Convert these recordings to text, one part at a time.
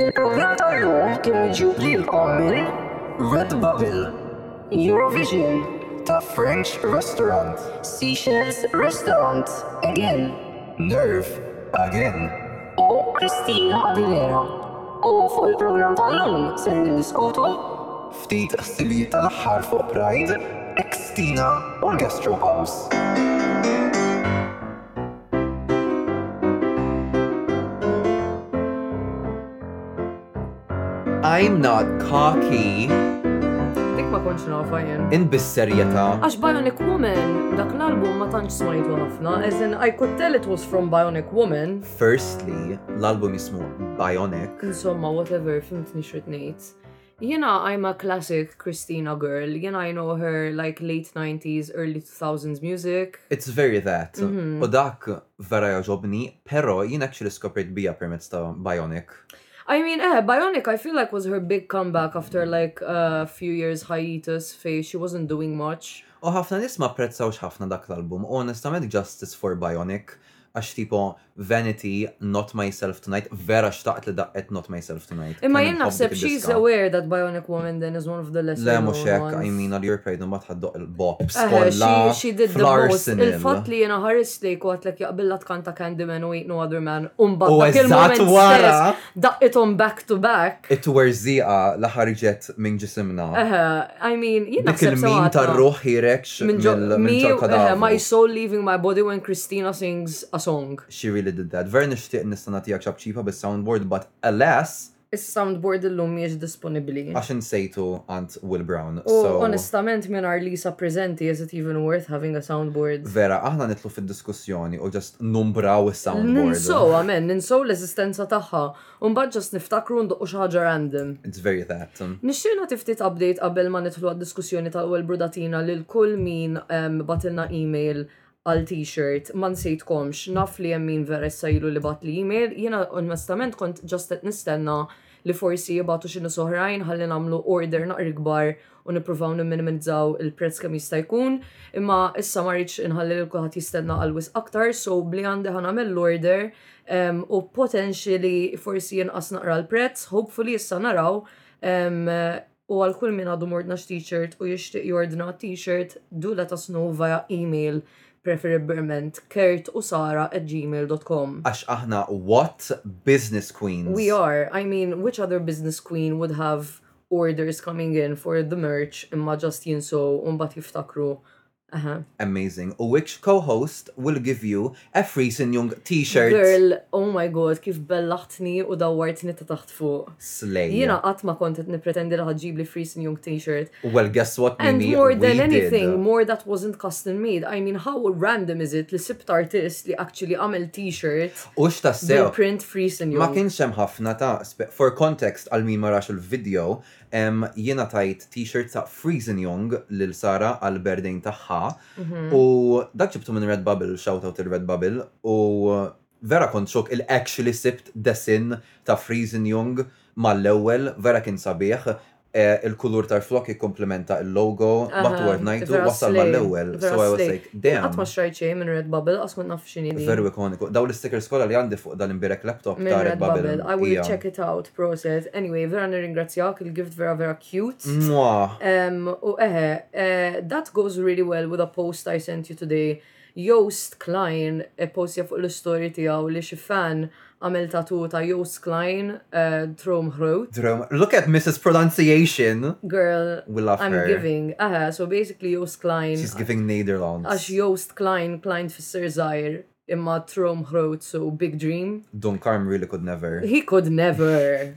Il-programm tal-lum kien iġib lilkom minn Red Bubble, Eurovision ta' French Restaurant, Seashells Restaurant Again, Nerve Again u Christina Aguilera. U fuq il-programm tal-lum ser niddiskutu ftit ħsibijiet tal-aħħar fuq Pride, Xtina u l-Gastro House. I'm not cocky. Dik ma konċ nafa jen. In bis-serjetà. Għax Bionic Woman, dak l-album ma tantx smajtu ħafna, as in I could tell it was from Bionic Woman. Firstly, l-album jismu Bionic. Insomma, whatever, fimtni xrid ngħid. Jiena I'm a classic Christina girl, jiena I know her like late 90s, early 2000s music. It's very that. Mhm. U dak vera joġobni, pero jien actually skopriet bija permezz ta' Bionic. I mean, eh, Bionic I feel like was her big comeback after like a few years hiatus fej she wasn't doing much. U ħafna nies ma apprezzawx ħafna dak l-album u onestament justice for Bionic. għax tipo vanity not myself tonight vera xtaqt li daqqet not myself tonight. Imma jien naħseb she's aware that Bionic Woman then is one of the less Le mhux hekk, I mean għal your pride imbagħad ħaddoq il-bops kollha. She did the most. Il-fatt li jiena ħarist lejk u għedtlek jaqbilla tkanta Candyman u Eat No Other Man u mbagħad dak il-mument stess Daqqithom back to back. It-twerżiqa li ħarġet minn ġisimna. Eħe, I mean, jien naħseb sewwa. Dik il-meme tar-ruħ ħiereġ minn ġol-kadaver. My soul leaving my body when Christina sings a song. She really did that. Vera nixtieq nista' nagħtiha ċapċipa bis-soundboard but alas! Is-soundboard illum mhijiex disponibbli. Għax insejtu għand Will Brown. U onestament mingħajr Lisa preżenti is it even worth having a soundboard? Vera, aħna nidħlu fid-diskussjoni u numbraw is-soundboard. Ninsow, amen, ninsow l-eżistenza tagħha. Mbagħad ġast niftakru ndoqqu xi ħaġa random. It's very that. Nixtieq nagħti ftit update qabel ma nidħlu għad-diskussjoni tal-ewwel brudatina lil kull min ehm, batilna email għal t-shirt, ma nsejtkomx, naf li hemm min vera issa ilu li bat li email, jiena onestament kont ġast qed nistenna li forsi jibatu xi nies oħrajn ħalli nagħmlu order naqri kbar u nippruvaw nimminimizzaw il-prezz kemm jista' jkun, imma issa ma rridx inħalli lil kulħadd jistenna għal wisq aktar, so bli għandi ħa nagħmel l-order ehm, u potentially li forsi jinqas naqra l-prezz, hopefully issa naraw ehm, u għal kull min għadu mordna t-shirt u jixtieq jordna t-shirt do let us know via email preferibbilment kert u sara at gmail.com. Għax aħna what business queens? We are, I mean, which other business queen would have orders coming in for the merch imma just jinsow u mbagħad jiftakru Aha. Amazing. U which co-host will give you a free Sinjung t-shirt? Girl, oh my god, kif bellaħtni u dawwartni ta' taħt fuq. Slay. Jina qatt ma kont qed nippretendi li ħaġġib li free Sinjung t-shirt. Well, guess what? And Mimi, more than we anything, did. more that wasn't custom made. I mean, how random is it li sibt artist li actually għamel t-shirt? Hux tassew. Bil-print free Sun Young. Ma kienx hemm ħafna ta' For context għal min ma rax il-video, jiena tajt t-shirt ta' Free Sun Young lil Sara għal berdejn tagħha u dak ġibtu minn Redbubble, shout out lil Redbubble, u vera kont xokk il actually sibt desinn ta' Free Sun Young mal-ewwel, vera kien sabiħ, Il-kulur tal-flokk jikkumplimenta il-logo, but word ngħidu wasal mal-ewwel, so I was like, damn. Qatt ma xtrajt xejn minn Redbubble, qatt kont naf x'inhi din. Veru ikoniku. Dawn l-istikers kollha li għandi fuq dan l-imbierek laptop ta' Redbubble. Minn Redbubble, I will check it out, proset. Anyway, vera nirringrazzjak, il-gift vera vera cute. Mwah. U eħe, that goes really well with a post I sent you today Joost Klein ippostja fuq l-istorji tiegħu li xi fan għamel tattoo ta' Joost Klein, Droomgroot. Droomgroot. Look at Mrs. Pronunciation! Girl, I'm giving. Eħe, so basically Joost Klein. She's giving Nederlands. Għax Joost Klein, Klein tfisser żgħir, imma Droomgroot, so big dream. Dunkarm really could never. He could never!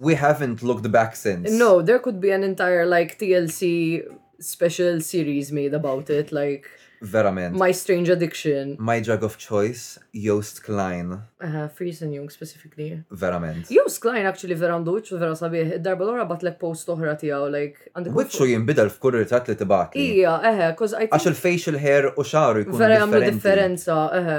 We haven't looked back since. No, there could be an entire like TLC special series made about it, like Verament. My Strange Addiction. My Drug of Choice, Joost Klein. Uh, Freeze and Young specifically. Verament. Joost Klein actually vera għandu wiċċu vera sabiħ. Darba l-ora batlek post oħra tiegħu like. Wiċċu jinbidel f'kull ritratt li tibgħat. Ija, eħe, cause I Għax il-facial hair u xaru jkun. Vera jagħmlu differenza, eħe.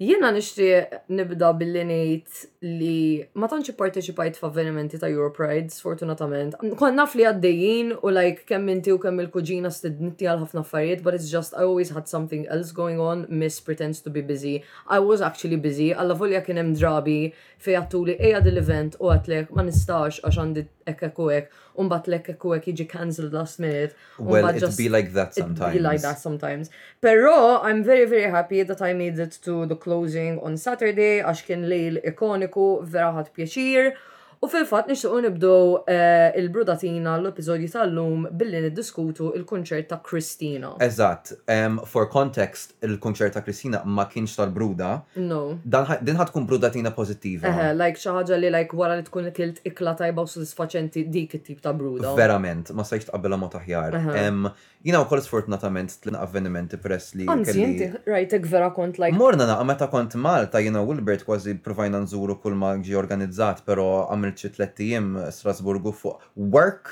Jiena nixtieq nibda billi ngħid li ma tantx ipparteċipajt f'avvenimenti ta' Europride, sfortunatament. Kont naf li għaddejjin u like kemm inti u kemm il-kuġina stednitni għal ħafna affarijiet but it's just I always had something else going on, miss pretends to be busy, I was actually busy, allavolja kien hemm drabi fejn għadtuli ejja din l-event u għedtlek ma nistax għax għandi hekk hekk u hekk u mbagħad l-hekk hekk u hekk jiġi cancelled last minute. Well, it be like that sometimes. It be like that sometimes. Però I'm very very happy that I made it to the closing on Saturday għax kien lejl ikoniku vera ħadd pjaċir. U fil-fatt nixtiequ nibdew eh, il-brudatina l-episodju tal-lum billi niddiskutu il-kunċert ta' Christina. Eżatt, um, for context, il-kunċert ta' Christina ma kienx tal-bruda, No. dan ħa- din ħa tkun brudatina pożittiva. Eħe, like xi ħaġa li like wara li tkun ikilt ikla tajba u sodisfaċenti dik it-tip ta' bruda. Verament, ma stajtx tqabbilha mod aħjar. Eħe. Ehm, jiena wkoll sfortunatament tliet avvenimenti peress li Anzi, kelli. inti rajtek vera kont like. Morna naqgħa meta kont Malta jiena u Wilbert kważi ppruvajna nżuru kull ma ġie organizzat però għamilt xi tlett ijiem Strasburgu fuq work.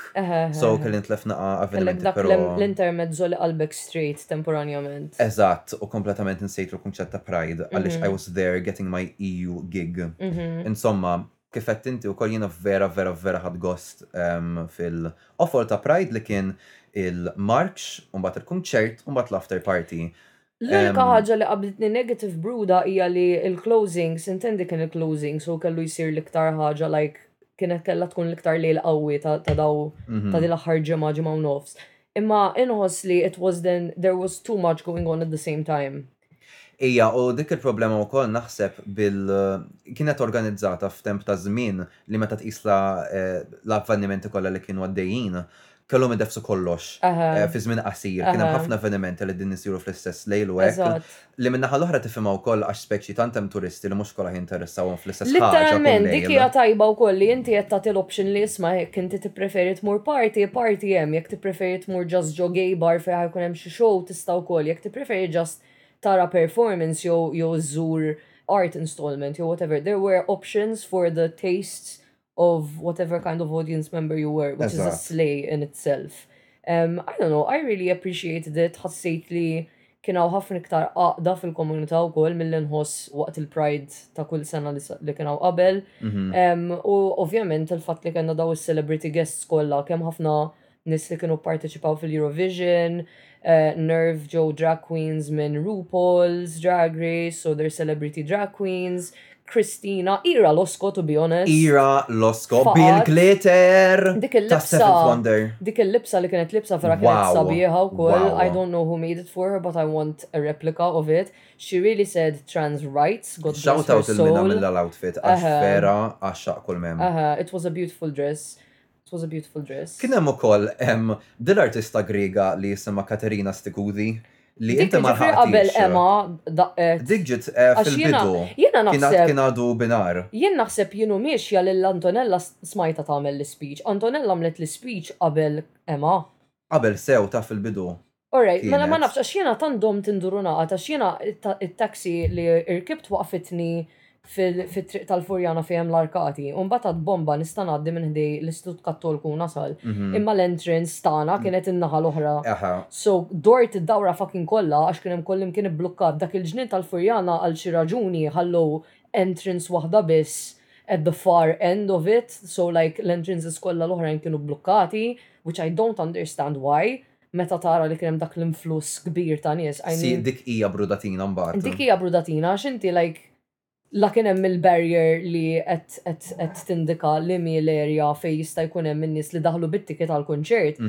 So kelli nitlef naqa' avvenimenti però. L-intermezzo li qalbek straight temporanjament. Eżatt, u kompletament insejt l-kunċett ta' pride għaliex I was there getting my EU gig. Insomma, kif għedt inti wkoll jiena vera vera vera ħadt gost fil-qofol ta' pride li kien il-marċ u mbagħad il-kunċert u mbagħad l-after party. L-unika ħaġa li qabditni negative bruda hija li l-closing, sintendi kien il-closing, so kellu jsir l-iktar ħaġa like kienet kellha tkun l-iktar lejl qawwi ta' daw mhm. ta' din l-aħħar ġimgħa ġimgħa u nofs. Imma inħoss li it was then there was too much going on at the same time. Ija, u dik il-problema u koll naħseb bil kienet organizzata f'temp ta' żmien li meta tqisla eh, l-avvenimenti kollha li kienu għaddejjin, kellhom idefsu kollox fi żmien qasir. Kien hemm ħafna avvenimenti li qegħdin isiru fl-istess lejl u hekk. Li min-naħa l-oħra tifhimha wkoll għax speċi tant hemm turisti li mhux kollha jinteressawhom fl-istess ħaġa. Litteralment, dik hija tajba wkoll li inti qed tagħti l-option li isma' hekk inti tippreferi tmur party, party hemm, jekk tippreferi tmur just ġo gay bar fejn ħa jkun hemm xi show tista' wkoll, jekk tippreferi just tara performance jew żżur art installment jew whatever, there were options for the tastes of whatever kind of audience member you were, which is a slay in itself. Um, I don't know, I really appreciated it, ħassejt li kien hawn ħafna iktar għaqda fil-komunità wkoll mill nħoss waqt il-Pride ta' kull sena li kien hawn qabel. Mhm. U ovvjament il-fatt li kellna daw is-celebrity guests kollha kemm ħafna nies li kienu pparteċipaw fil-Eurovision, Nerve ġew drag queens minn RuPaul's Drag Race, so they're celebrity drag queens, Christina, Ira Losko to be honest. Ira Losko bil-glitter! Dik il-libsa. Dik il-libsa li kienet libsa vera kienet sabiħa wkoll. I don't know who made it for her but I want a replica of it. She really said trans rights. Shout out il-mina mill-outfit għax vera għax kull mem. It was a beautiful dress. It was a beautiful dress. Kien hemm ukoll hemm din artista Griega li jisimha Katerina Stikudi li inti ma ħaddix. Qabel Emma daqqet. Dik ġiet eh, fil-bidu. Jiena naħseb. Kien għadu binar. Jien naħseb jien u miexja lil Antonella smajta tagħmel l-speech. Antonella għamlet l-speech qabel Emma. Qabel sew ta' fil-bidu. Alright, mela ma nafx, għax jena tandom tindurunaqat, għax jena il-taxi li irkibt waqfitni fil-triq tal-Furjana fejem l-arkati, un batat bomba nista' ngħaddi minn ħdej l-Istut Kattolku nasal, mhm. imma l-entrance tagħna mm. kienet in-naħa l-oħra. So dort id-dawra fucking kollha għax kien hemm kollim kien ibblukkat dak il-ġnien tal-Furjana għal xi raġuni ħallu entrance waħda biss at the far end of it, so like l-entrances kollha l-oħrajn kienu blukkati, which I don't understand why. meta tara li kien hemm dak l-influss kbir ta' nies, I mean. Si dik hija brudatina mbagħad. Dik hija brudatina għax inti like la kien hemm il-barrier li qed tindika liema hi l-area fejn jista' jkun hemm in-nies li daħlu bit-ticket għall-kunċert.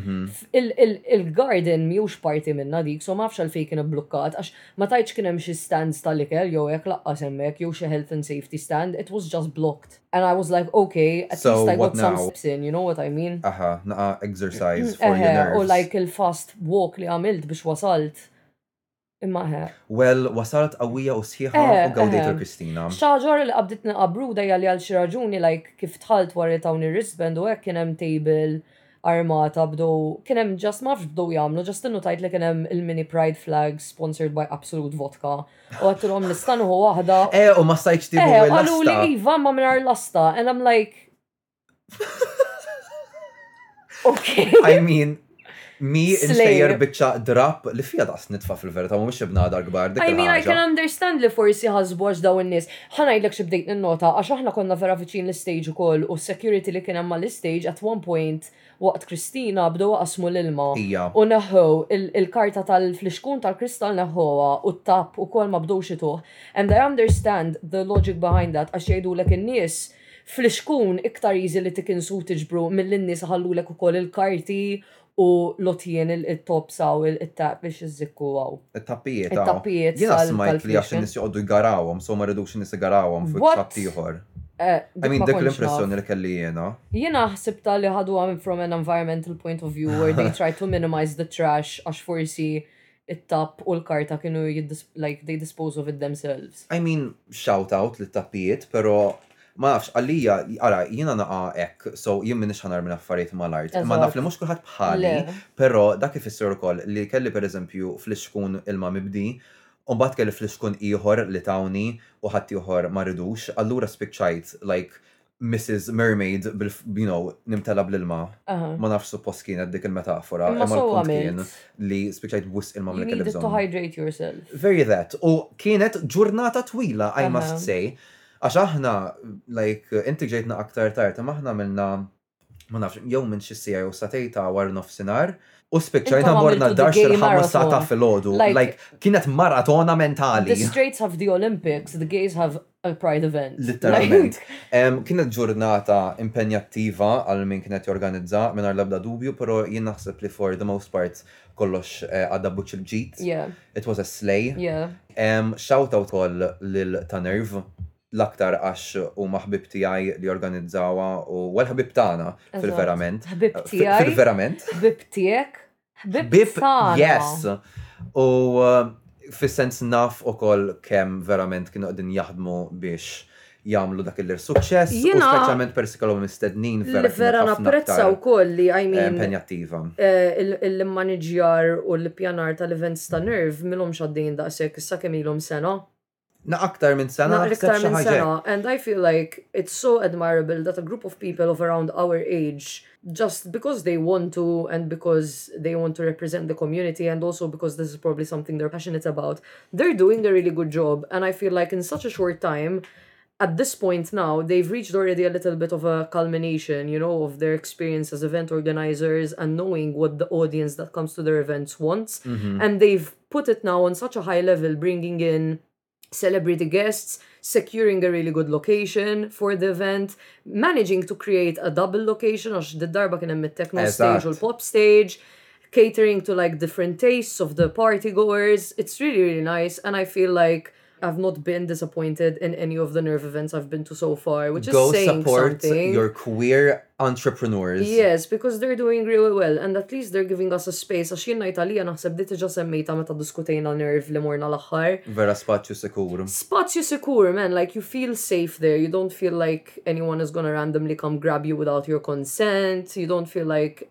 Il-garden mhijiex parti minnha dik, so ma nafx għalfejn kien ibblukkat għax ma tgħidx kien hemm xi stands tal-ikel jew hekk laqqas hemmhekk jew xi health and safety stand, it was just blocked. And I was like, okay, at so least I got some steps in, you know what I mean? Aha, naqa exercise mm, for your nerves. U like il-fast walk li għamilt biex wasalt. Imma he. Well, wasalt qawwija u sħiħa u gawdejt il-Kristina. Xaġar li qabditni qabru dajja li għal xi raġuni like kif tħalt wara ta' nirrisbend u hekk kien hemm table armata bdew kien hemm ġast ma nafx bdew jagħmlu ġast innutajt li kien hemm il-mini pride flags sponsored by Absolut Vodka u għattilhom nista' nieħu waħda. Eh u ma stajtx tieħu eh, l-asta. Qalu li iva ma mingħajr l-asta and I'm like Okay. I mean, mi insejjer bicċa drap li fija daqs nitfa fil-verita, mu mux ibnadar gbar. I mean, I can understand li forsi ħazboġ daw n-nis. Ħa ngħidlek xi bdejt ninnota għax aħna konna vera viċin l-istage ukoll u s-security li kien hemm mal-istage at one point waqt Christina bdew iqassmu l-ilma Ija. u neħħew il-karta tal flixkun tal-kristall neħħuha u t-tapp ukoll ma bdewx ituh and I understand the logic behind that għax jgħidulek in-nies flixkun iktar easy li tikinsu u tiġbru milli n-nies iħallulek ukoll il-karti u l-għotjien, il-tops hawn, it-tap biex iżżikku hawn. It-tappijiet hawn. It-tappijiet tal-fishing. Jiena smajt li għax in-nies joqogħdu jgarawhom, so ma rridux in-nies igarawhom fuq ċatt ieħor. I mean, dik l-impressjoni li kelli jiena. Jiena ħsibtha li ħaduha from an environmental point of view where they try to minimize the trash għax forsi it-tapp u l-karta kienu like they dispose of it themselves. I mean, shout out lit-tappijiet, pero ma nafx, għalija, ara, jiena naqa' hekk, so jien m'iniex ħa narmi l-affarijiet malajr. Imma naf li mhux kulħadd bħali, pero dak ifisser ukoll li kelli pereżempju flixkun ilma mibdi, u mbagħad kelli flixkun ieħor li tawni u ħaddieħor ma ridux, allura spiċċajt like Mrs. Mermaid bil you know, nimtela bl-ilma. Aha. Ma nafx suppost kienet dik il-metafora, Imma imma sew l-punt kien għamilt. li spiċċajt b'wisq ilma You milli kelli needed to bżonn. hydrate yourself. Very that. U kienet ġurnata twila, I must Aha. say. Għax aħna, like, inti ġejtna aktar tard, imma aħna għamilna ma nafx, jew minn xi siegħa jew satej ta' war nofsinhar, u spiċċajna morna d-dar xi l-ħames sa ta' filgħodu. Like, kienet maratona mentali. The Straits have the Olympics, the gays have a pride event. Literalment. Kienet ġurnata impenjattiva għal min kienet jorganizza, mingħajr l-ebda dubju, però jien naħseb li for the most part kollox għadda b'wiċċ il-ġid. It was a slay. Shout out ukoll lil Tanerv. l-aktar għax huma ħbieb tiegħi li organizzawha u well ħbieb tagħna fil-verament. Ħbieb tiegħi. Fil-verament. Ħbieb tiegħek. Ħbieb tagħna. Yes. U uh, fis-sens naf ukoll kemm verament kienu qegħdin jaħdmu biex jamlu dak il-suċċess, u speċjalment persi kellhom mistednin vera. Vera napprezza wkoll li għajmin. Eh, impenjattiva. Eh, il-manager u l-pjanar tal-events ta' nerv milhom xaddin daqshekk issa kemm ilhom sena. na aktar sena aktar minn sena and I feel like it's so admirable that a group of people of around our age just because they want to and because they want to represent the community and also because this is probably something they're passionate about they're doing a really good job and I feel like in such a short time at this point now they've reached already a little bit of a culmination you know of their experience as event organizers and knowing what the audience that comes to their events wants mm-hmm. and they've put it now on such a high level bringing in celebrity guests, securing a really good location for the event, managing to create a double location, għax the darba kien hemm techno stage u l-pop stage, catering to like different tastes of the party goers. It's really, really nice. And I feel like I've not been disappointed in any of the nerve events I've been to so far, which Go is saying support something. your queer entrepreneurs. Yes, because they're doing really well and at least they're giving us a space. Għax jien Italija naħseb li tiġa semmejta meta diskutejna nerv li morna l-aħħar. Vera spazju sikur. Spazju sikur, man, like you feel safe there. You don't feel like anyone is gonna randomly come grab you without your consent. You don't feel like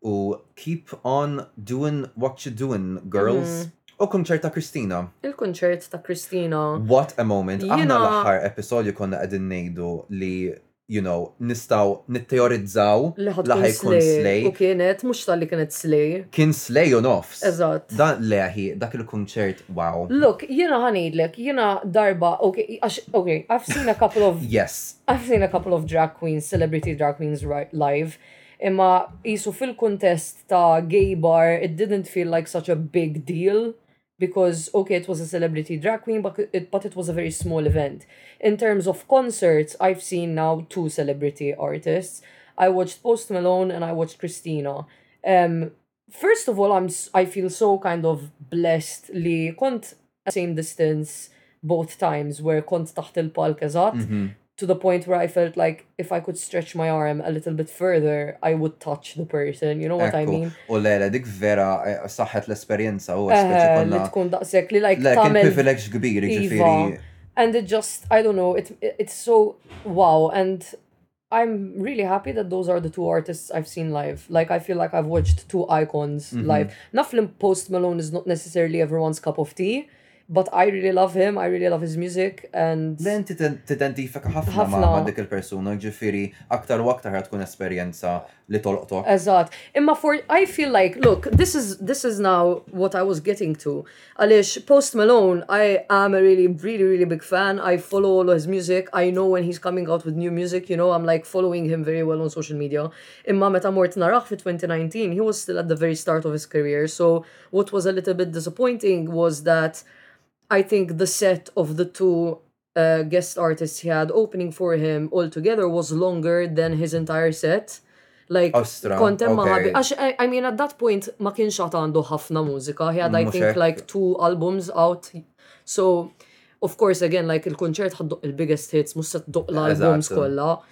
u keep on doing what you're doing, girls. Mm. U kunċert ta' Kristina. Il-kunċert ta' Kristina. What a moment. Aħna l-aħħar episodju konna qegħdin ngħidu li you know, nistaw nitteorizzaw li ħajkun slej. U kienet, mux tal-li kienet slej. Kien slej u nofs. Eżat. Dan leħi, dak il-kunċert, wow. Look, jena ħanidlek, jena darba, ok, ok, I've seen a couple of. yes. I've seen a couple of drag queens, celebrity drag queens live. Imma jisu fil-kontest ta' gay bar, it didn't feel like such a big deal because okay it was a celebrity drag queen but it, but it was a very small event in terms of concerts i've seen now two celebrity artists i watched post malone and i watched christina um First of all I'm I feel so kind of blessed li kont at same distance both times where kont taħt il-palk eżatt mm -hmm. to the point where I felt like if I could stretch my arm a little bit further I would touch the person, you know what Ekku. I mean? U lele dik vera eh, saħħet l-esperjenza u speċi kollha. Li tkun daqshekk li like tagħmel privileġġ kbir iva. ġifieri. And it just I don't know, it, it's so wow and I'm really happy that those are the two artists I've seen live. Like I feel like I've watched two icons mm -hmm. live. Naflim Post Malone is not necessarily everyone's cup of tea. but I really love him, I really love his music and. Len tidentifika ħafna ma' dik il-persuna, ġifiri, aktar u aktar tkun esperjenza li tolqtok. Eżat. Imma for, I feel like, look, this is, this is now what I was getting to. Għalix, Post Malone, I am a really, really, really big fan. I follow all his music. I know when he's coming out with new music, you know, I'm like following him very well on social media. Imma meta mort naraħ fi 2019, he was still at the very start of his career. So what was a little bit disappointing was that I think the set of the two guest artists he had opening for him all together was longer than his entire set. Like, kont hemm ħabi. Għax, I mean, at that point ma kienx għat għandu ħafna mużika. He had, I think, like two albums out. So, of course, again, like il-kunċert ħadduq il-biggest hits, mus se tduq l-albums kollha.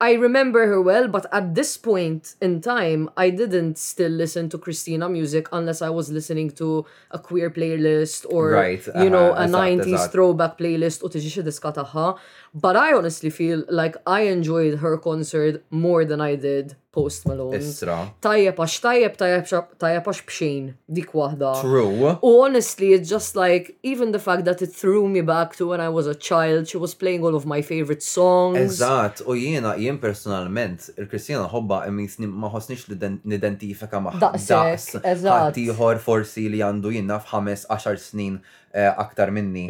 I remember her well but at this point in time I didn't still listen to Christina music unless I was listening to a queer playlist or right, you know a 90s throwback playlist u tiġi xi diska tagħha. But I honestly feel like I enjoyed her concert more than I did Post Malone. Istra. Tajjeb għax tajjeb tajjeb għax bxejn dik waħda. True. U honestly it's just like Even the fact that it threw me back to when I was a child, she was playing all of my favourite songs. Eżatt, u jiena, jien personalment, il-Christina nħobbha imma jisni ma ħossnix li nidentifika magħha daqs ħaddieħor forsi li għandu jien naf ħames, għaxar snin aktar minni.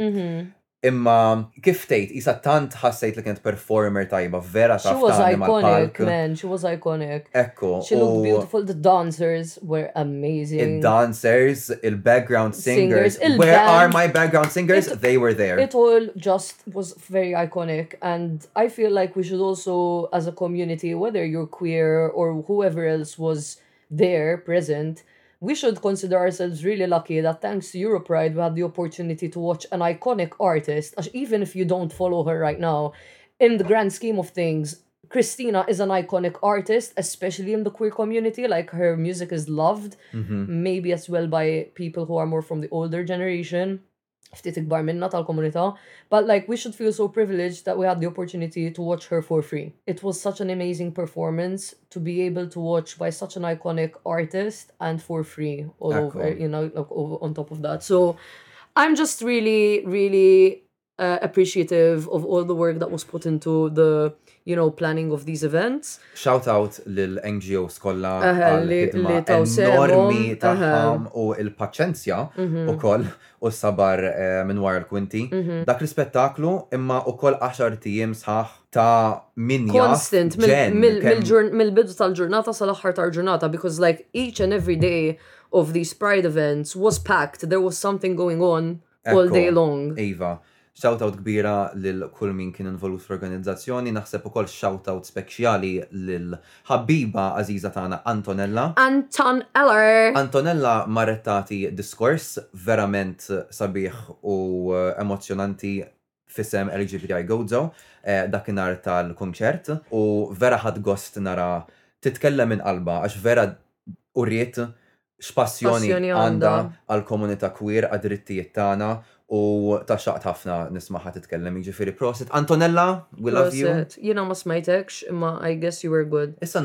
Imma. kif tgħid, isa tant ħassejt li kienet performer tajba, vera ta' She was iconic, man, she was iconic. Ekku. She looked beautiful, the dancers were amazing. The dancers il-background singers, where are my background singers? they were there. It all just was very iconic and I feel like we should also, as a community, whether you're queer or whoever else was there present, we should consider ourselves really lucky that thanks to Europride, we had the opportunity to watch an iconic artist. Even if you don't follow her right now, in the grand scheme of things, Christina is an iconic artist, especially in the queer community. Like her music is loved, mm-hmm. maybe as well by people who are more from the older generation ftit ikbar minna tal-komunità, but like we should feel so privileged that we had the opportunity to watch her for free. It was such an amazing performance to be able to watch by such an iconic artist and for free all ah, over, you know, like, over, on top of that. So I'm just really, really uh, appreciative of all the work that was put into the you know, planning of these events. Shout out lil NGOs kollha għall-ħidma enormi tagħhom u l-paċenzja mhm. ukoll u s-sabar eh, minn wara l-kwinti. Mhm. Dak l-ispettaklu imma ukoll 10 tiem sħaħ ta' min Constant, mill-bidu tal-ġurnata sal-aħħar tal-ġurnata, because like each and every day of these pride events was packed, there was something going on all day long. Iva, shout out kbira lil kull min kien involut fl-organizzazzjoni, naħseb ukoll shout out spekjali lil ħabbiba għażiża tagħna Antonella. Anton Eller! Antonella marret tagħti diskors verament sabiħ u emozzjonanti f'isem LGBTI Gozo dakinhar tal-kunċert u vera ħadt gost nara titkellem minn qalbha għax vera uriet x'passjoni għandha għall-komunità queer, għad-drittijiet tagħna u tgħaxxaqt ħafna nismagħha titkellem jiġifieri prosit Antonella we love you. Prosit. Jiena ma smajtekx imma I guess you were good. Issa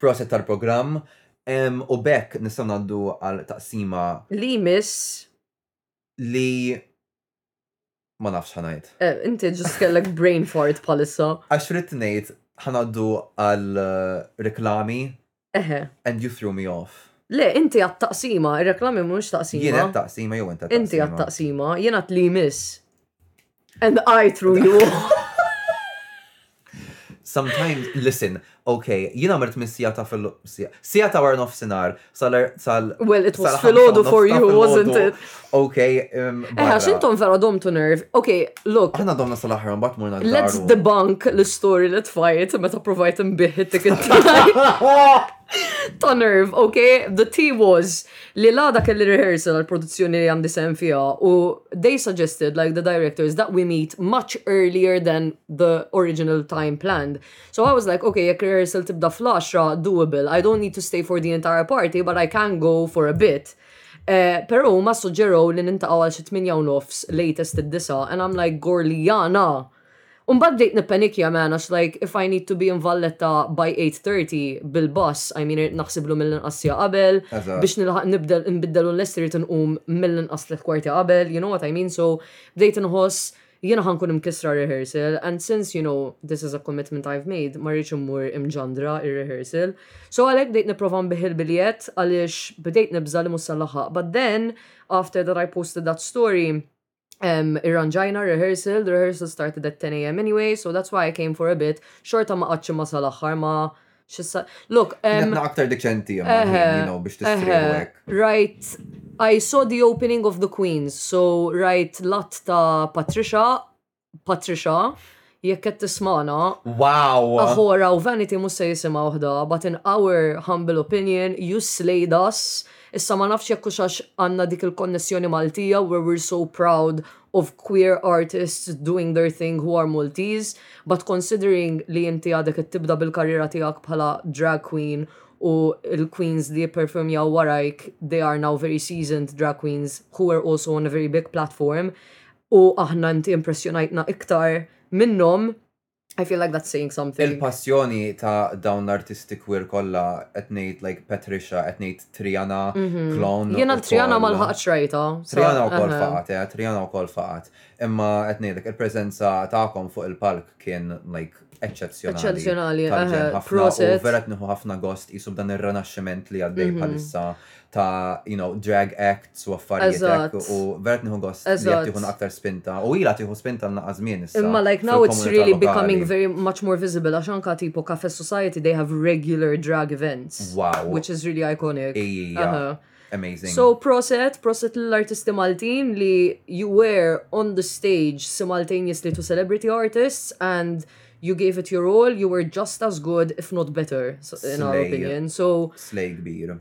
Proset tal-programm u b'hekk nistgħu ngħaddu għal taqsima li jmiss li ma nafx ħanajt. Eh, inti ġust kellek brain fart palissa. Għax rrit ngħid ħanaddu għal eh, reklami. Eħe. And you threw me off. Le, inti għat-taqsima, il-reklami mux taqsima. Jien għat-taqsima, jew inti għat-taqsima. Inti għat-taqsima, jien għat li jmiss. And I threw you off. Sometimes, listen, okay, jina għamilt minn sija ta' fil sija ta' warnof sinar, sal sal. Well, it was filodu for you, wasn't it? Okay. Um, Eħa, eh, xintom vera dom to nerve. Okay, look. Għana domna sal-ħar, mbat murna Let's debunk l-story li tfajt meta provajt imbih it-ticket ta' nerve, okay? The tea was Li l-għada kelli rehearsal għall-produzzjoni li għandi sehem fiha u they suggested like the directors that we meet much earlier than the original time planned. So I was like ok jekk rehearsal tibda fl-għaxra doable, I don't need to stay for the entire party but I can go for a bit. Pero huma ssuġġerow li nintaqgħu għal xi tmienja u nofs latest id-disgħa and I'm like Gorliana! U mbagħad bdejt nippenikja man għax like if I need to be in Valletta by 8:30 bil-bus, I mean irid naħsiblu mill-inqas siegħa qabel biex nilħaq nibdel inbiddel u nlesti rrid inqum mill-inqas tliet kwarti qabel, you know what I mean? So bdejt inħoss jiena ħa nkun imkissra rehearsal and since you know this is a commitment I've made ma rridx immur imġandra ir-rehearsal. So għalhekk bdejt nipprova nbigħ il-biljett għaliex bdejt nibża' li mhux se nlaħħaq but then after that I posted that story Um, irranġajna rehearsal, the rehearsal started at 10 a.m. anyway, so that's why I came for a bit. Xorta ma qatx ma sal-axħar ma xissa. Look, um, aktar deċenti biex tistrihek. Right, I saw the opening of the Queens, so right lot ta' Patricia, Patricia, Jekk qed tismagħna. Wow! Aħora u Vanity mhux se jisimgħu ħda, but in our humble opinion, you slayed us. Issa ma nafx jekk hux għax għandna dik il-konnessjoni Maltija where we're so proud of queer artists doing their thing who are Maltese, but considering li inti għadek qed tibda bil-karriera tiegħek bħala drag queen u l-queens li jipperfurmjaw warajk they are now very seasoned drag queens who were also on a very big platform, u aħna inti impressjonajtna iktar minnhom, I feel like that's saying something. Il-passjoni ta' dawn l-artisti queer kollha qed ngħid like Patricia, qed ngħid Triana, Clone. Mhm. Jiena l-Triana ma lħaqtx rajta. Triana wkoll faqat, eh, Triana wkoll faqat. Imma qed ngħidlek il-preżenza tagħkom fuq il-palk kien like eċċezzjonali tal-ġen U verat nħu ħafna gost jisu b'dan ir-renaxximent li għaddej mhm. bħalissa ta' you know, drag acts u affarijiet u verat nħu gost li għattiħun aktar spinta u ila tiħu spinta għanna għazmien issa. Imma like now it's really becoming very much more visible għax anka tipo Cafe Society they have regular drag events. Wow. Which is really iconic. Ija. Amazing. So proset, proset l-artisti Maltin li you were on the stage simultaneously to celebrity artists and you gave it your all, you were just as good, if not better, in our opinion. So. Slay kbir.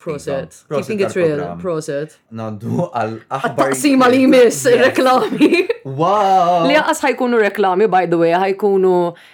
Proset. Keeping it real. Proset. Naddu għal aħbar. Sima li jmiss reklami. Wow! Li għas ħajkunu reklami, by the way, ħajkunu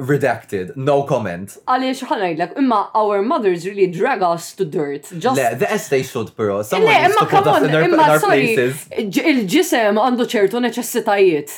Redacted, no comment. Għaliex ħanajdlek, imma our mothers really drag us to dirt. Just... Le, the estay should però. Le, imma come on, imma sorry, il-ġisem għandu ċertu neċessitajiet.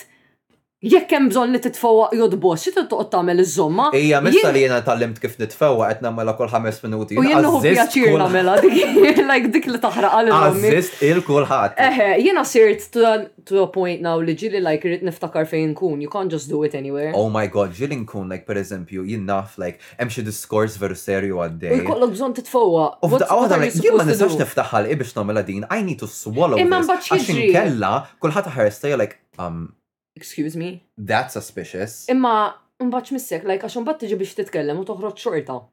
Jekk hemm bżonn li titfewwa jodbos, xi toqgħod tagħmel iż-żomma? Ija, mista li jiena tallimt kif nitfewwa qed nagħmilha kull ħames minuti. U jien hu pjaċir nagħmilha dik like dik li taħraq għal Għażist il kulħadd. Eħe, jiena sirt to a point now li ġieli like irrid niftakar fejn inkun, you can't just do it anywhere. Oh my God, ġieli nkun like per eżempju jien naf like hemm xi diskors veru serju għaddej. U jkollok bżonn titfowwaq. U f'daqqa waħda like jien ma nistax niftaħ ħalqi biex nagħmilha din, I need to swallow this għax inkella kulħadd iħares lejja like um Excuse me? That's suspicious. Imma mbagħad missek like għax imbagħad tiġi biex titkellem u toħroġ xorta.